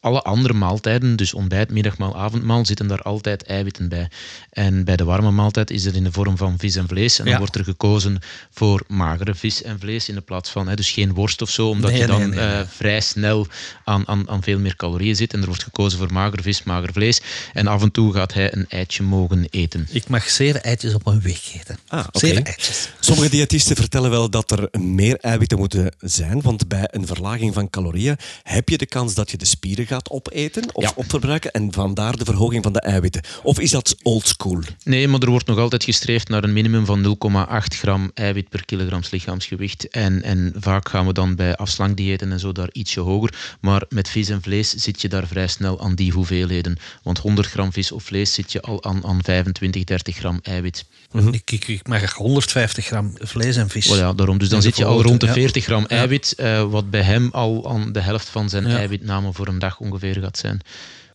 alle andere maaltijden, dus ontbijt, middagmaal, avondmaal, zitten daar altijd eiwitten bij. En bij de warme maaltijd is het in de vorm van vis en vlees. En dan Ja. wordt er gekozen voor magere vis en vlees in de plaats van, hè, dus geen worst of zo, omdat Nee, je dan nee, nee, eh, nee. vrij snel aan, aan, aan veel meer calorieën zit. En er wordt gekozen voor mager vis, mager vlees. En af en toe gaat hij een eitje mogen eten. Ik mag zeven eitjes op een week eten. Ah. Zeven eitjes. Sommige diëtisten vertellen wel dat er meer eiwitten moeten zijn, want bij een verlaging van calorieën heb je de kans dat je de spieren gaat opeten of Ja. opverbruiken en vandaar de verhoging van de eiwitten. Of is dat oldschool? Nee, maar er wordt nog altijd gestreefd naar een minimum van 0,8 gram eiwit per kilogram lichaamsgewicht. En, en vaak gaan we dan bij afslankdiëten en zo daar ietsje hoger. Maar met vis en vlees zit je daar vrij snel aan die hoeveelheden. Want 100 gram vis of vlees zit je al aan, aan 25, 30 gram eiwit. ik, ik, ik mag 150 gram vlees en vis. Oh ja, daarom. Dus dan zit je al rond de ja. 40 gram eiwit, eh, wat bij hem al aan de helft van zijn Ja. eiwitname voor een dag ongeveer gaat zijn.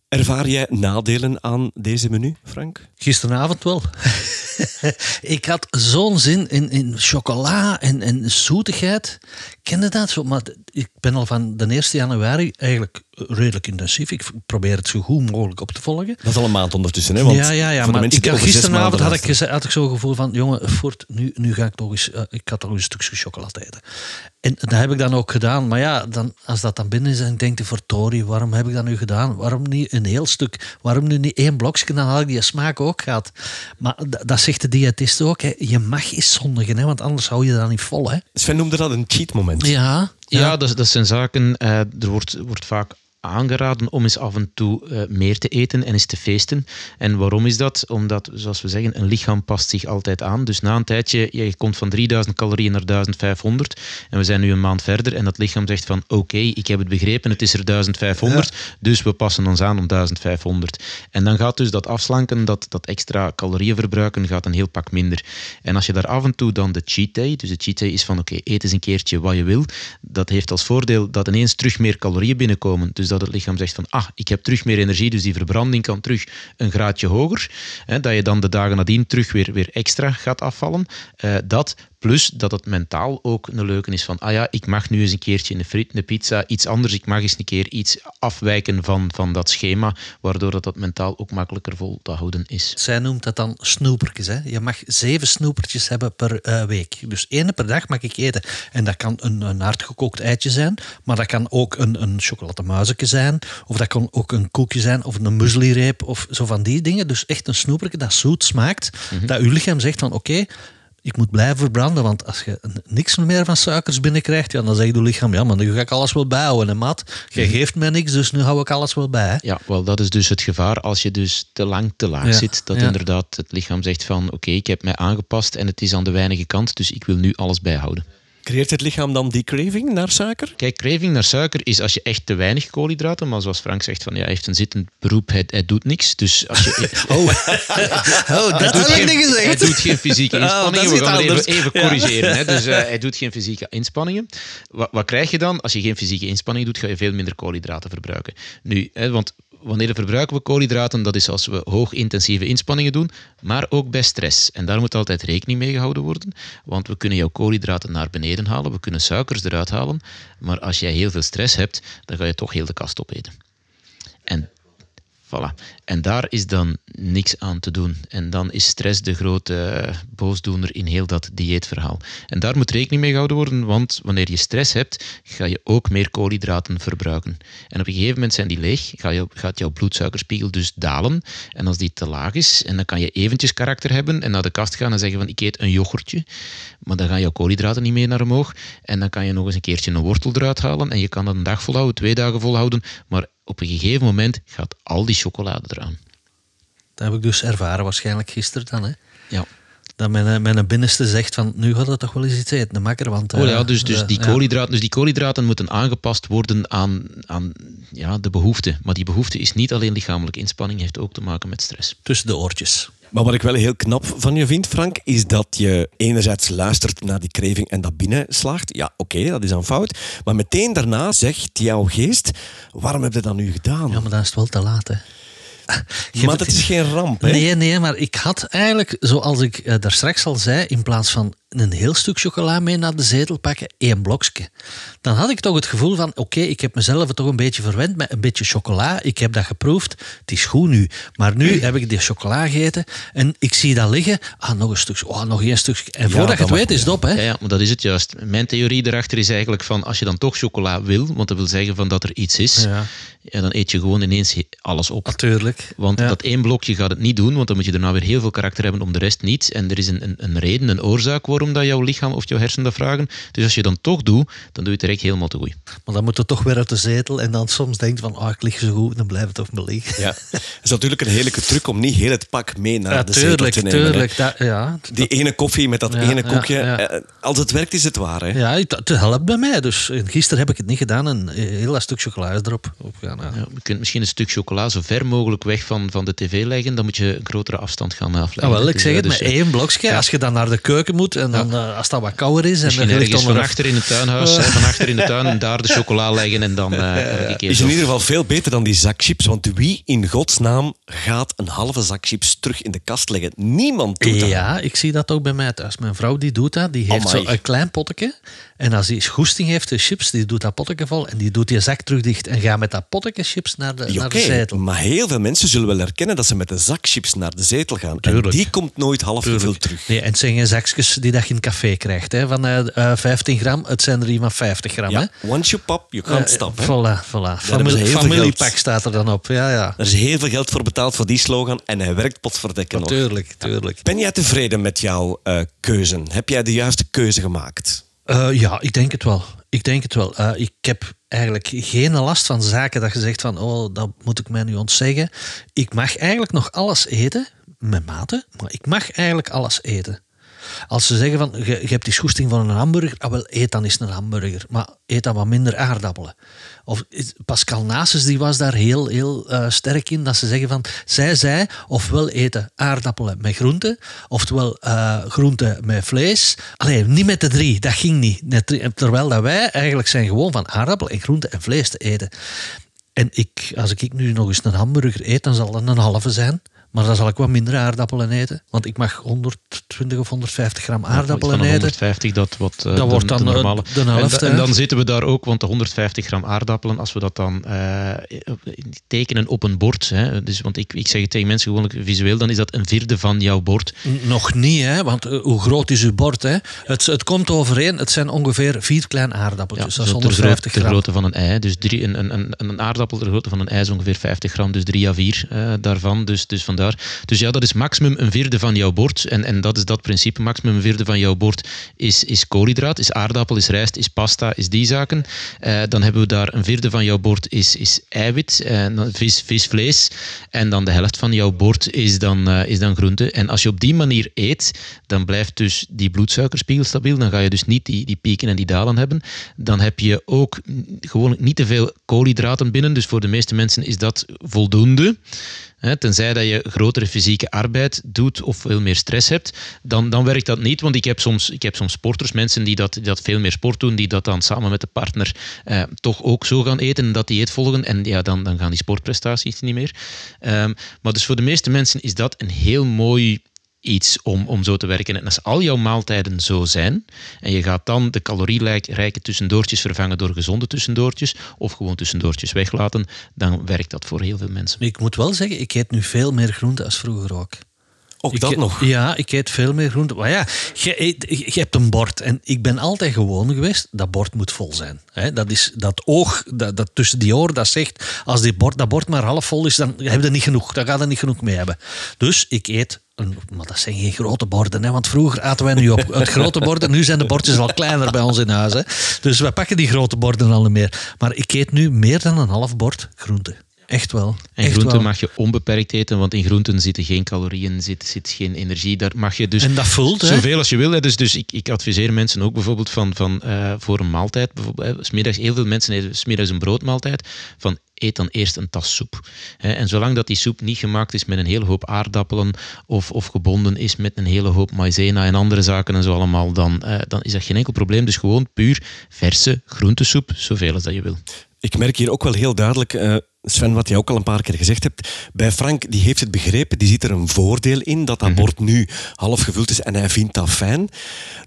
Ervaar jij nadelen aan deze menu, Frank? Gisteravond wel. ik had zo'n zin in, in chocola en, en zoetigheid. Dat? Zo, maar ik ben al van de 1 januari eigenlijk redelijk intensief. Ik probeer het zo goed mogelijk op te volgen. Dat is al een maand ondertussen, hè? Want ja, ja, ja. voor Maar ik, had gisteravond had ik, had ik zo'n gevoel van, jongen, Voort, nu, nu ga ik toch eens, eh, ik ga toch eens een stukje chocolade eten. En dat heb ik dan ook gedaan. Maar ja, dan, als dat dan binnen is, dan denk je, verdorie, waarom heb ik dat nu gedaan? Waarom niet een heel stuk? Waarom nu niet één blokje? Dan had ik die smaak ook gehad. Maar dat zegt de diëtist ook. Hè. Je mag eens zondigen, hè, want anders hou je dat niet vol. Hè. Sven noemde dat een cheat moment. Ja, Ja, dat, dat zijn zaken. eh, er wordt, wordt vaak aangeraden om eens af en toe eh, meer te eten en eens te feesten. En waarom is dat? Omdat, zoals we zeggen, een lichaam past zich altijd aan. Dus na een tijdje, je komt van 3000 calorieën naar 1500 en we zijn nu een maand verder en dat lichaam zegt van oké, ik heb het begrepen, het is er 1500, dus we passen ons aan om 1500. En dan gaat dus dat afslanken, dat, dat extra calorieën verbruiken, gaat een heel pak minder. En als je daar af en toe dan de cheat day, dus de cheat day is van oké, eet eens een keertje wat je wil, dat heeft als voordeel dat ineens terug meer calorieën binnenkomen. Dus dat het lichaam zegt van ah, ik heb terug meer energie, dus die verbranding kan terug een graadje hoger. Hè, dat je dan de dagen nadien terug weer, weer extra gaat afvallen. Eh, dat plus dat het mentaal ook een leuke is van ah ja, ik mag nu eens een keertje een friet, een pizza, iets anders. Ik mag eens een keer iets afwijken van, van dat schema, waardoor dat, dat mentaal ook makkelijker vol te houden is. zij noemt dat dan snoepertjes. Hè. Je mag zeven snoepertjes hebben per eh, week. Dus één per dag mag ik eten. En dat kan een, een hardgekookt eitje zijn, maar dat kan ook een, een chocolademuizetje zijn, of dat kan ook een koekje zijn, of een mueslireep, of zo van die dingen. Dus echt een snoepertje dat zoet smaakt, dat uw lichaam zegt van oké, ik moet blijven verbranden, want als je niks meer van suikers binnenkrijgt, ja, dan zegt je lichaam, ja, maar nu ga ik alles wel bijhouden. En maat, jij geeft mij niks, dus nu hou ik alles wel bij. hè. Ja, wel, dat is dus het gevaar als je dus te lang te laag Ja, zit. Dat ja. inderdaad het lichaam zegt van oké, ik heb mij aangepast en het is aan de weinige kant, dus ik wil nu alles bijhouden. Creëert het lichaam dan die craving naar suiker? Kijk, craving naar suiker is als je echt te weinig koolhydraten, maar zoals Frank zegt, van, ja, hij heeft een zittend beroep, hij, hij doet niks. Dus als je, Oh, oh dat had ik niet gezegd. Hij doet geen fysieke Oh, inspanningen. We gaan even, even Ja. corrigeren. Hè. Dus eh, hij doet geen fysieke inspanningen. Wat, wat krijg je dan? Als je geen fysieke inspanningen doet, ga je veel minder koolhydraten verbruiken. Nu, hè, want wanneer verbruiken we koolhydraten? Dat is als we hoogintensieve inspanningen doen, maar ook bij stress. En daar moet altijd rekening mee gehouden worden, want we kunnen jouw koolhydraten naar beneden halen, we kunnen suikers eruit halen, maar als jij heel veel stress hebt, dan ga je toch heel de kast opeten. En Voilà. En daar is dan niks aan te doen. En dan is stress de grote eh, boosdoener in heel dat dieetverhaal. En daar moet rekening mee gehouden worden, want wanneer je stress hebt, ga je ook meer koolhydraten verbruiken. En op een gegeven moment zijn die leeg, gaat jouw bloedsuikerspiegel dus dalen. En als die te laag is, en dan kan je eventjes karakter hebben en naar de kast gaan en zeggen van ik eet een yoghurtje, maar dan gaan jouw koolhydraten niet meer naar omhoog. En dan kan je nog eens een keertje een wortel eruit halen en je kan dat een dag volhouden, twee dagen volhouden, maar op een gegeven moment gaat al die chocolade eraan. Dat heb ik dus ervaren waarschijnlijk gisteren dan. Hè. Ja. Dat mijn, eh, mijn binnenste zegt van, nu gaat het toch wel eens iets eten, makker. Want, Oh ja, eh, dus, dus, die koolhydraten, dus die koolhydraten moeten aangepast worden aan, aan ja, de behoefte. Maar die behoefte is niet alleen lichamelijke inspanning, heeft ook te maken met stress. Tussen de oortjes. Maar wat ik wel heel knap van je vind, Frank, is dat je enerzijds luistert naar die craving en dat binnenslaagt. Ja, oké, dat is dan fout. Maar meteen daarna zegt jouw geest, waarom heb je dat nu gedaan? Ja, maar dan is het wel te laat, hè. Je maar dat het- is geen ramp, hè? Nee, nee, maar ik had eigenlijk, zoals ik eh, daar straks al zei, in plaats van een heel stuk chocola mee naar de zetel pakken, één blokje. Dan had ik toch het gevoel van, oké, ik heb mezelf toch een beetje verwend met een beetje chocola. Ik heb dat geproefd, het is goed nu. Maar nu heb ik die chocola gegeten en ik zie dat liggen. Ah, nog een stukje, oh, nog één stukje. En voordat je het weet, is het op, hè. Ja, ja, maar dat is het juist. Mijn theorie erachter is eigenlijk van, als je dan toch chocola wil, want dat wil zeggen van dat er iets is, Ja. ja, dan eet je gewoon ineens alles op. Natuurlijk. Want dat één blokje gaat het niet doen, want dan moet je daarna weer heel veel karakter hebben om de rest niet. En er is een, een, een reden, een oorzaak waarom dat jouw lichaam of jouw hersenen dat vragen. Dus als je dan toch doet, dan doe je het direct helemaal te goed. Maar dan moet je toch weer uit de zetel en dan soms denkt van, oh, ik lig zo goed, dan blijf het toch maar liggen. Ja. Het is natuurlijk een heerlijke truc om niet heel het pak mee naar Ja, de zetel te nemen. tuurlijk. Dat, ja, Die ene koffie met dat Ja, ene koekje. ja. eh, Als het werkt, is het waar. Hè? Ja, het helpt bij mij. Dus eh, gisteren heb ik het niet gedaan en een heel dat stuk chocola is erop. opgegaan, ja. Ja, je kunt misschien een stuk chocola zo ver mogelijk weg van, van de tv leggen, dan moet je een grotere afstand gaan afleggen. Nou, wel, ik Dus, zeg eh, het dus, met eh, één blokje. Als je dan naar de keuken moet en dan, eh, als dat wat kouder is en Misschien ligt ergens onder van achter in het tuinhuis, van achter in de tuin, en daar de chocola leggen en dan eh keer Is in ieder geval veel beter dan die zak chips. Want wie in godsnaam gaat een halve zak chips terug in de kast leggen? Niemand doet dat. Ja, ik zie dat ook bij mij thuis. Mijn vrouw die doet dat. Die heeft Amai. zo een klein potje. En als die goesting heeft, de chips, die doet dat potje vol. En die doet die zak terug dicht. En gaat met dat potje chips naar de, Ja, naar de zetel. maar heel veel mensen zullen wel herkennen dat ze met een zak chips naar de zetel gaan. En die komt nooit half gevuld terug. Nee, en het zijn geen zakjes die dat je in café krijgt. Hè, van eh, eh, 15 gram, het zijn er hier van 50 gram. Hè? Once you pop, you can't Eh, stop. hè. Voilà, voilà. Famili- familiepak staat er dan op. Ja, ja. Er is heel veel geld voor betaald voor die slogan en hij werkt potverdekken nog. Tuurlijk, tuurlijk. Ben jij tevreden met jouw eh, keuze? Heb jij de juiste keuze gemaakt? Eh, ja, ik denk het wel. Ik denk het wel. Eh, ik heb eigenlijk geen last van zaken dat je zegt van, oh, dat moet ik mij nu ontzeggen. Ik mag eigenlijk nog alles eten, met mate, maar ik mag eigenlijk alles eten. Als ze zeggen van, je, je hebt die schoesting van een hamburger, ah, wel, eet dan eens een hamburger, maar eet dan wat minder aardappelen. Of Pascal Nasus die was daar heel, heel eh, sterk in, dat ze zeggen van, zij zei, ofwel eten aardappelen met groenten, oftewel eh groenten met vlees. Alleen niet met de drie, dat ging niet. Terwijl dat wij eigenlijk zijn gewoon van aardappelen en groenten en vlees te eten. En ik, als ik nu nog eens een hamburger eet, dan zal dat een halve zijn. Maar dan zal ik wat minder aardappelen eten. Want ik mag 120 of 150 gram aardappelen van de eten. 150, dat, wat, eh, Dat de, wordt dan, de eh, normale. de helft, en, dan zitten we daar ook, want de 150 gram aardappelen, als we dat dan eh, tekenen op een bord, hè, dus, want ik, ik zeg het tegen mensen gewoon visueel, dan is dat een vierde van jouw bord. Nog niet, hè? want eh, hoe groot is uw bord? Hè? Het, het komt overeen, het zijn ongeveer vier kleine aardappeltjes. dat is zo ter 150 grootte- ter gram. grootte van een ei. Dus drie, een, een, een, een aardappel ter grootte van een ei is ongeveer 50 gram, dus 3 à 4 daarvan. Dus, dus vandaar vandaar. Dus ja, dat is maximum een vierde van jouw bord. En, en dat is dat principe. Maximum een vierde van jouw bord is, is koolhydraat, is aardappel, is rijst, is pasta, is die zaken. Uh, dan hebben we daar een vierde van jouw bord is, is eiwit, uh, vis, vis, vlees. En dan de helft van jouw bord is dan, uh, is dan groente. En als je op die manier eet, dan blijft dus die bloedsuikerspiegel stabiel. Dan ga je dus niet die, die pieken en die dalen hebben. Dan heb je ook gewoon niet te veel koolhydraten binnen. Dus voor de meeste mensen is dat voldoende. Tenzij dat je grotere fysieke arbeid doet of veel meer stress hebt, dan, dan werkt dat niet. Want ik heb soms, ik heb soms sporters, mensen die dat, dat veel meer sport doen, die dat dan samen met de partner eh, toch ook zo gaan eten en dat dieet volgen. En ja, dan, dan gaan die sportprestaties niet meer. Um, maar dus voor de meeste mensen is dat een heel mooi iets om, om zo te werken. En als al jouw maaltijden zo zijn, en je gaat dan de calorierijke tussendoortjes vervangen door gezonde tussendoortjes, of gewoon tussendoortjes weglaten, dan werkt dat voor heel veel mensen. Ik moet wel zeggen, ik eet nu veel meer groente als vroeger ook. Ook ik dat eet, nog? Ja, ik eet veel meer groente. Maar ja, je, eet, je hebt een bord. En ik ben altijd gewoon geweest, dat bord moet vol zijn. He, dat is dat oog dat, dat tussen die oren, dat zegt, als die bord, dat bord maar half vol is, dan heb je niet genoeg. Dan gaat er niet genoeg mee hebben. Dus ik eet een, maar dat zijn geen grote borden, hè? want vroeger aten wij nu op het grote borden. Nu zijn de bordjes al kleiner bij ons in huis. Hè? Dus we pakken die grote borden al niet meer. Maar ik eet nu meer dan een half bord groente. Echt wel. En Echt groenten wel. mag je onbeperkt eten, want in groenten zitten geen calorieën, zit, zit geen energie. Daar mag je dus En dat voelt, hè? zoveel als je wil. Hè. Dus, dus ik, ik adviseer mensen ook bijvoorbeeld van, van uh, voor een maaltijd, bijvoorbeeld, hè, smiddags, heel veel mensen eten smiddags een broodmaaltijd, van eet dan eerst een tas soep. En zolang dat die soep niet gemaakt is met een hele hoop aardappelen of, of gebonden is met een hele hoop maïzena en andere zaken en zo allemaal, dan, uh, dan is dat geen enkel probleem. Dus gewoon puur verse groentesoep, zoveel als dat je wil. Ik merk hier ook wel heel duidelijk, uh, Sven, wat je ook al een paar keer gezegd hebt. Bij Frank, die heeft het begrepen, die ziet er een voordeel in dat dat mm -hmm. bord nu half gevuld is en hij vindt dat fijn.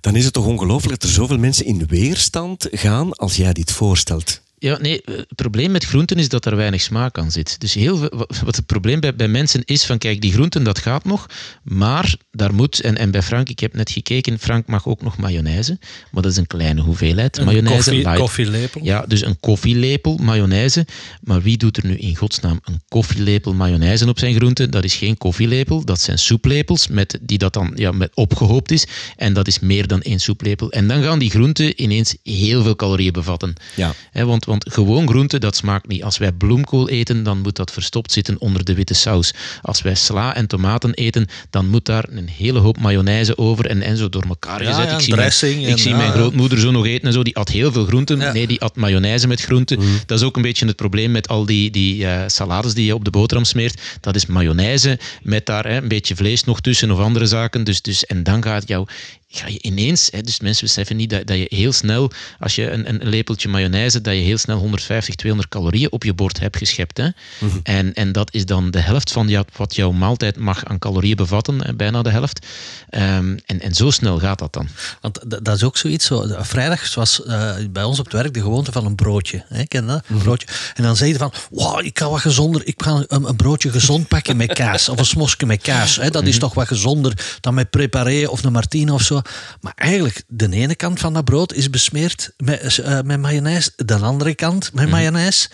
Dan is het toch ongelooflijk dat er zoveel mensen in weerstand gaan als jij dit voorstelt. Ja, nee, het probleem met groenten is dat er weinig smaak aan zit. Dus heel veel, wat het probleem bij, bij mensen is van, kijk, die groenten, dat gaat nog, maar daar moet, en, en bij Frank, ik heb net gekeken, Frank mag ook nog mayonaise, maar dat is een kleine hoeveelheid een mayonaise. Koffie, koffielepel. Ja, dus een koffielepel mayonaise. Maar wie doet er nu in godsnaam een koffielepel mayonaise op zijn groenten? Dat is geen koffielepel, dat zijn soeplepels, met, die dat dan ja, met opgehoopt is, en dat is meer dan één soeplepel. En dan gaan die groenten ineens heel veel calorieën bevatten. Ja. He, want want gewoon groente, dat smaakt niet. Als wij bloemkool eten, dan moet dat verstopt zitten onder de witte saus. Als wij sla en tomaten eten, dan moet daar een hele hoop mayonaise over en, en zo door elkaar gezet. Ja, ik zie, mijn, en, ik zie ja, mijn grootmoeder zo nog eten en zo. Die at heel veel groenten. Nee, die at mayonaise met groenten. Mm. Dat is ook een beetje het probleem met al die, die uh, salades die je op de boterham smeert. Dat is mayonaise met daar hè, een beetje vlees nog tussen of andere zaken. Dus, dus, en dan gaat jou ga je ineens, hè, dus mensen beseffen niet dat, dat je heel snel, als je een, een lepeltje mayonaise, dat je heel snel 150, 200 calorieën op je bord hebt geschept. Hè? Mm-hmm. en, en dat is dan de helft van jou, wat jouw maaltijd mag aan calorieën bevatten, bijna de helft. Um, en, en zo snel gaat dat dan. Want dat is ook zoiets, zo, vrijdag was uh, bij ons op het werk de gewoonte van een broodje. Hè? Ken dat? Een broodje. En dan zei je van, wow, ik kan wat gezonder, ik ga een, een broodje gezond pakken met kaas, of een smosje met kaas. Hè? Dat is toch wat gezonder dan met preparé of een martine of zo. Maar eigenlijk, de ene kant van dat brood is besmeerd met, uh, met mayonaise, de andere kant met mm. mayonaise.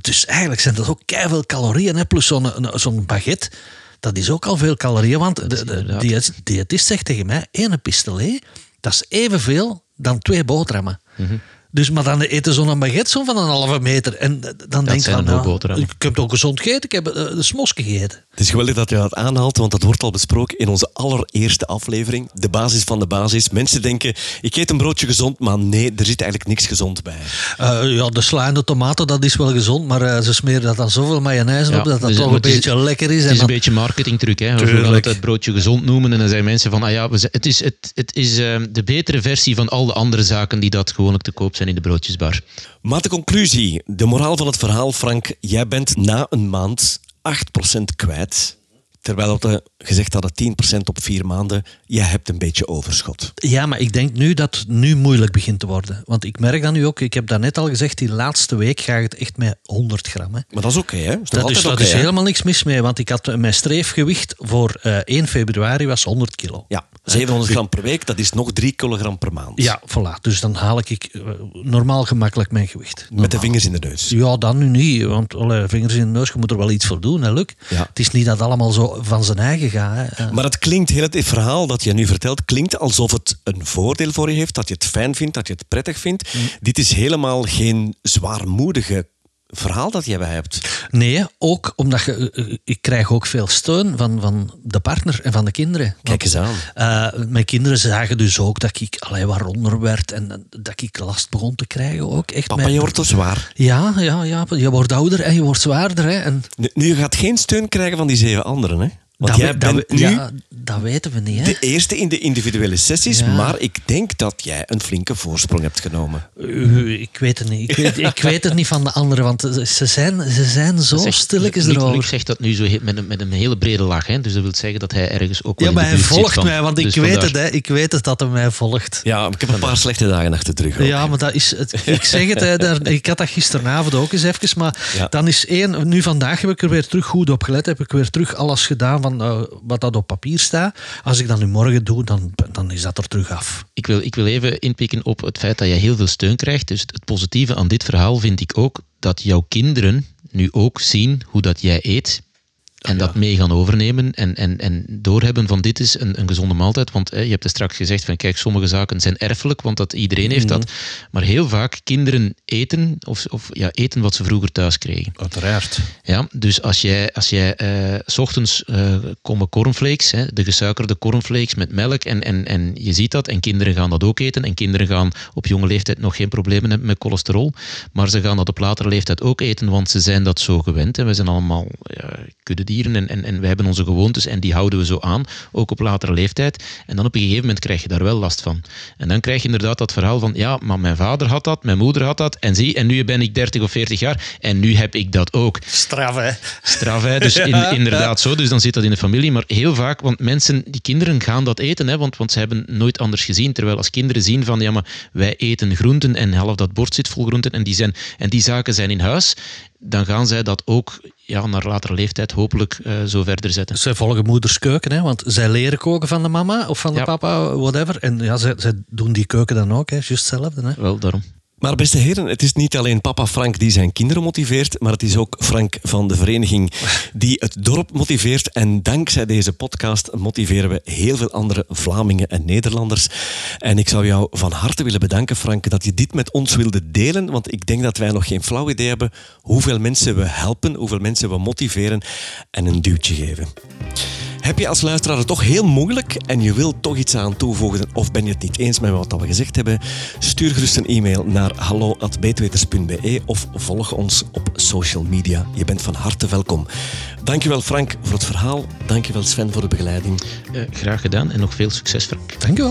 Dus eigenlijk zijn dat ook veel calorieën, hè? plus zo'n zo'n baguette. Dat is ook al veel calorieën, want de, de, de diëtist zegt tegen mij, één pistolet, dat is evenveel dan twee boterhammen. Mm-hmm. Dus, maar dan eten zo'n baguette zo van een halve meter. En dan denk je van, nou, ik heb ook gezond gegeten, ik heb uh, de smos gegeten. Het is geweldig dat je dat aanhaalt, want dat wordt al besproken in onze allereerste aflevering. De basis van de basis. Mensen denken, ik eet een broodje gezond, maar nee, er zit eigenlijk niks gezond bij. Uh, ja, de sla en de tomaten, dat is wel gezond, maar uh, ze smeren dat dan zoveel mayonaise ja, op, dat dat dus, toch een beetje is, lekker is. Het is en een beetje marketingtruc, hè. We gaan het, het broodje gezond noemen en dan zeggen mensen van, ah ja, het is, het, het is uh, de betere versie van al de andere zaken die dat gewoonlijk te koop zijn in de broodjesbar. Maar de conclusie, de moraal van het verhaal, Frank, jij bent na een maand 8% kwijt. Terwijl we gezegd hadden 10% op vier maanden. Je hebt een beetje overschot. Ja, maar ik denk nu dat het nu moeilijk begint te worden. Want ik merk dat nu ook. Ik heb daarnet al gezegd, die laatste week gaat het echt met 100 gram. Hè. Maar dat is oké, okay, hè? Dat, dat is, dat okay, is helemaal niks mis mee. Want ik had mijn streefgewicht voor uh, 1 februari was 100 kilo. Ja, 700 gram per week, dat is nog 3 kilogram per maand. Ja, voilà. Dus dan haal ik uh, normaal gemakkelijk mijn gewicht. Normaal. Met de vingers in de neus? Ja, dan nu niet. Want alle vingers in de neus, je moet er wel iets voor doen, hè, Luc? Ja. Het is niet dat allemaal zo van zijn eigen gaat. Hè. Maar het klinkt, heel het verhaal dat je nu vertelt, klinkt alsof het een voordeel voor je heeft, dat je het fijn vindt, dat je het prettig vindt. Mm. Dit is helemaal geen zwaarmoedige verhaal dat jij bij hebt. Nee, ook omdat je, eh, ik krijg ook veel steun van, van de partner en van de kinderen. Kijk eens aan. Uh, mijn kinderen zagen dus ook dat ik allee, waaronder werd en dat ik last begon te krijgen ook. Echt Papa, je wordt te zwaar. Ja, ja, ja, je wordt ouder en je wordt zwaarder. Hè. En Nu, nu, je gaat geen steun krijgen van die zeven anderen, hè? Want dat, jij we- dat bent we- nu ja, dat weten we niet. Hè. de eerste in de individuele sessies, Ja. maar ik denk dat jij een flinke voorsprong hebt genomen. Uh, ik weet het niet. Ik weet, ik weet het niet van de anderen, want ze zijn, ze zijn zo zegt- stilletjes Luc- erover. zegt dat nu zo met een, met een hele brede lach. Hè? Dus dat wil zeggen dat hij ergens ook wel Ja, maar hij volgt van- mij, want ik dus weet vandaar. het. Hè. Ik weet het dat hij mij volgt. Ja, ik heb een paar slechte dagen achter de rug. ook. Ja, maar dat is het. Ik zeg het, hè, daar, ik had dat gisteravond ook eens even. Maar Ja. dan is één. Nu vandaag heb ik er weer terug goed op gelet. Heb ik weer terug alles gedaan van eh, wat dat op papier staat. Als ik dat nu morgen doe, dan, dan is dat er terug af. Ik wil, ik wil even inpikken op het feit dat je heel veel steun krijgt. Dus het positieve aan dit verhaal vind ik ook dat jouw kinderen nu ook zien hoe dat jij eet. En dat mee gaan overnemen en, en, en doorhebben van dit is een, een gezonde maaltijd. Want hè, je hebt er straks gezegd van kijk, sommige zaken zijn erfelijk, want dat, iedereen heeft dat. Maar heel vaak kinderen eten, of, of ja, eten wat ze vroeger thuis kregen. Uiteraard. Ja, dus als jij, als jij eh, s ochtends eh, komen cornflakes, hè, de gesuikerde cornflakes met melk, en, en, en je ziet dat, en kinderen gaan dat ook eten, en kinderen gaan op jonge leeftijd nog geen problemen hebben met cholesterol, maar ze gaan dat op latere leeftijd ook eten, want ze zijn dat zo gewend. En we zijn allemaal ja, en, en, en wij hebben onze gewoontes en die houden we zo aan, ook op latere leeftijd. En dan op een gegeven moment krijg je daar wel last van. En dan krijg je inderdaad dat verhaal van, ja, maar mijn vader had dat, mijn moeder had dat, en zie, en nu ben ik 30 of 40 jaar, en nu heb ik dat ook. Straf, hè? Straf, hè? Dus in- inderdaad zo. Dus dan zit dat in de familie. Maar heel vaak, want mensen, die kinderen gaan dat eten, hè? Want, want ze hebben nooit anders gezien. Terwijl als kinderen zien van, ja, maar wij eten groenten en half dat bord zit vol groenten en die, zijn, en die zaken zijn in huis, dan gaan zij dat ook ja, naar latere leeftijd hopelijk eh, zo verder zetten. Zij volgen moeders keuken, hè, want zij leren koken van de mama of van de Ja. papa, whatever. En ja, zij, zij doen die keuken dan ook, hè, juist hetzelfde. Hè. Wel, daarom. Maar beste heren, het is niet alleen papa Frank die zijn kinderen motiveert, maar het is ook Frank van de vereniging die het dorp motiveert. En dankzij deze podcast motiveren we heel veel andere Vlamingen en Nederlanders. En ik zou jou van harte willen bedanken, Frank, dat je dit met ons wilde delen. Want ik denk dat wij nog geen flauw idee hebben hoeveel mensen we helpen, hoeveel mensen we motiveren en een duwtje geven. Heb je als luisteraar het toch heel moeilijk en je wilt toch iets aan toevoegen of ben je het niet eens met wat we gezegd hebben? Stuur gerust een e-mail naar hallo.beetweters.be of volg ons op social media. Je bent van harte welkom. Dankjewel Frank voor het verhaal. Dankjewel Sven voor de begeleiding. Eh, graag gedaan en nog veel succes, Frank. Dank u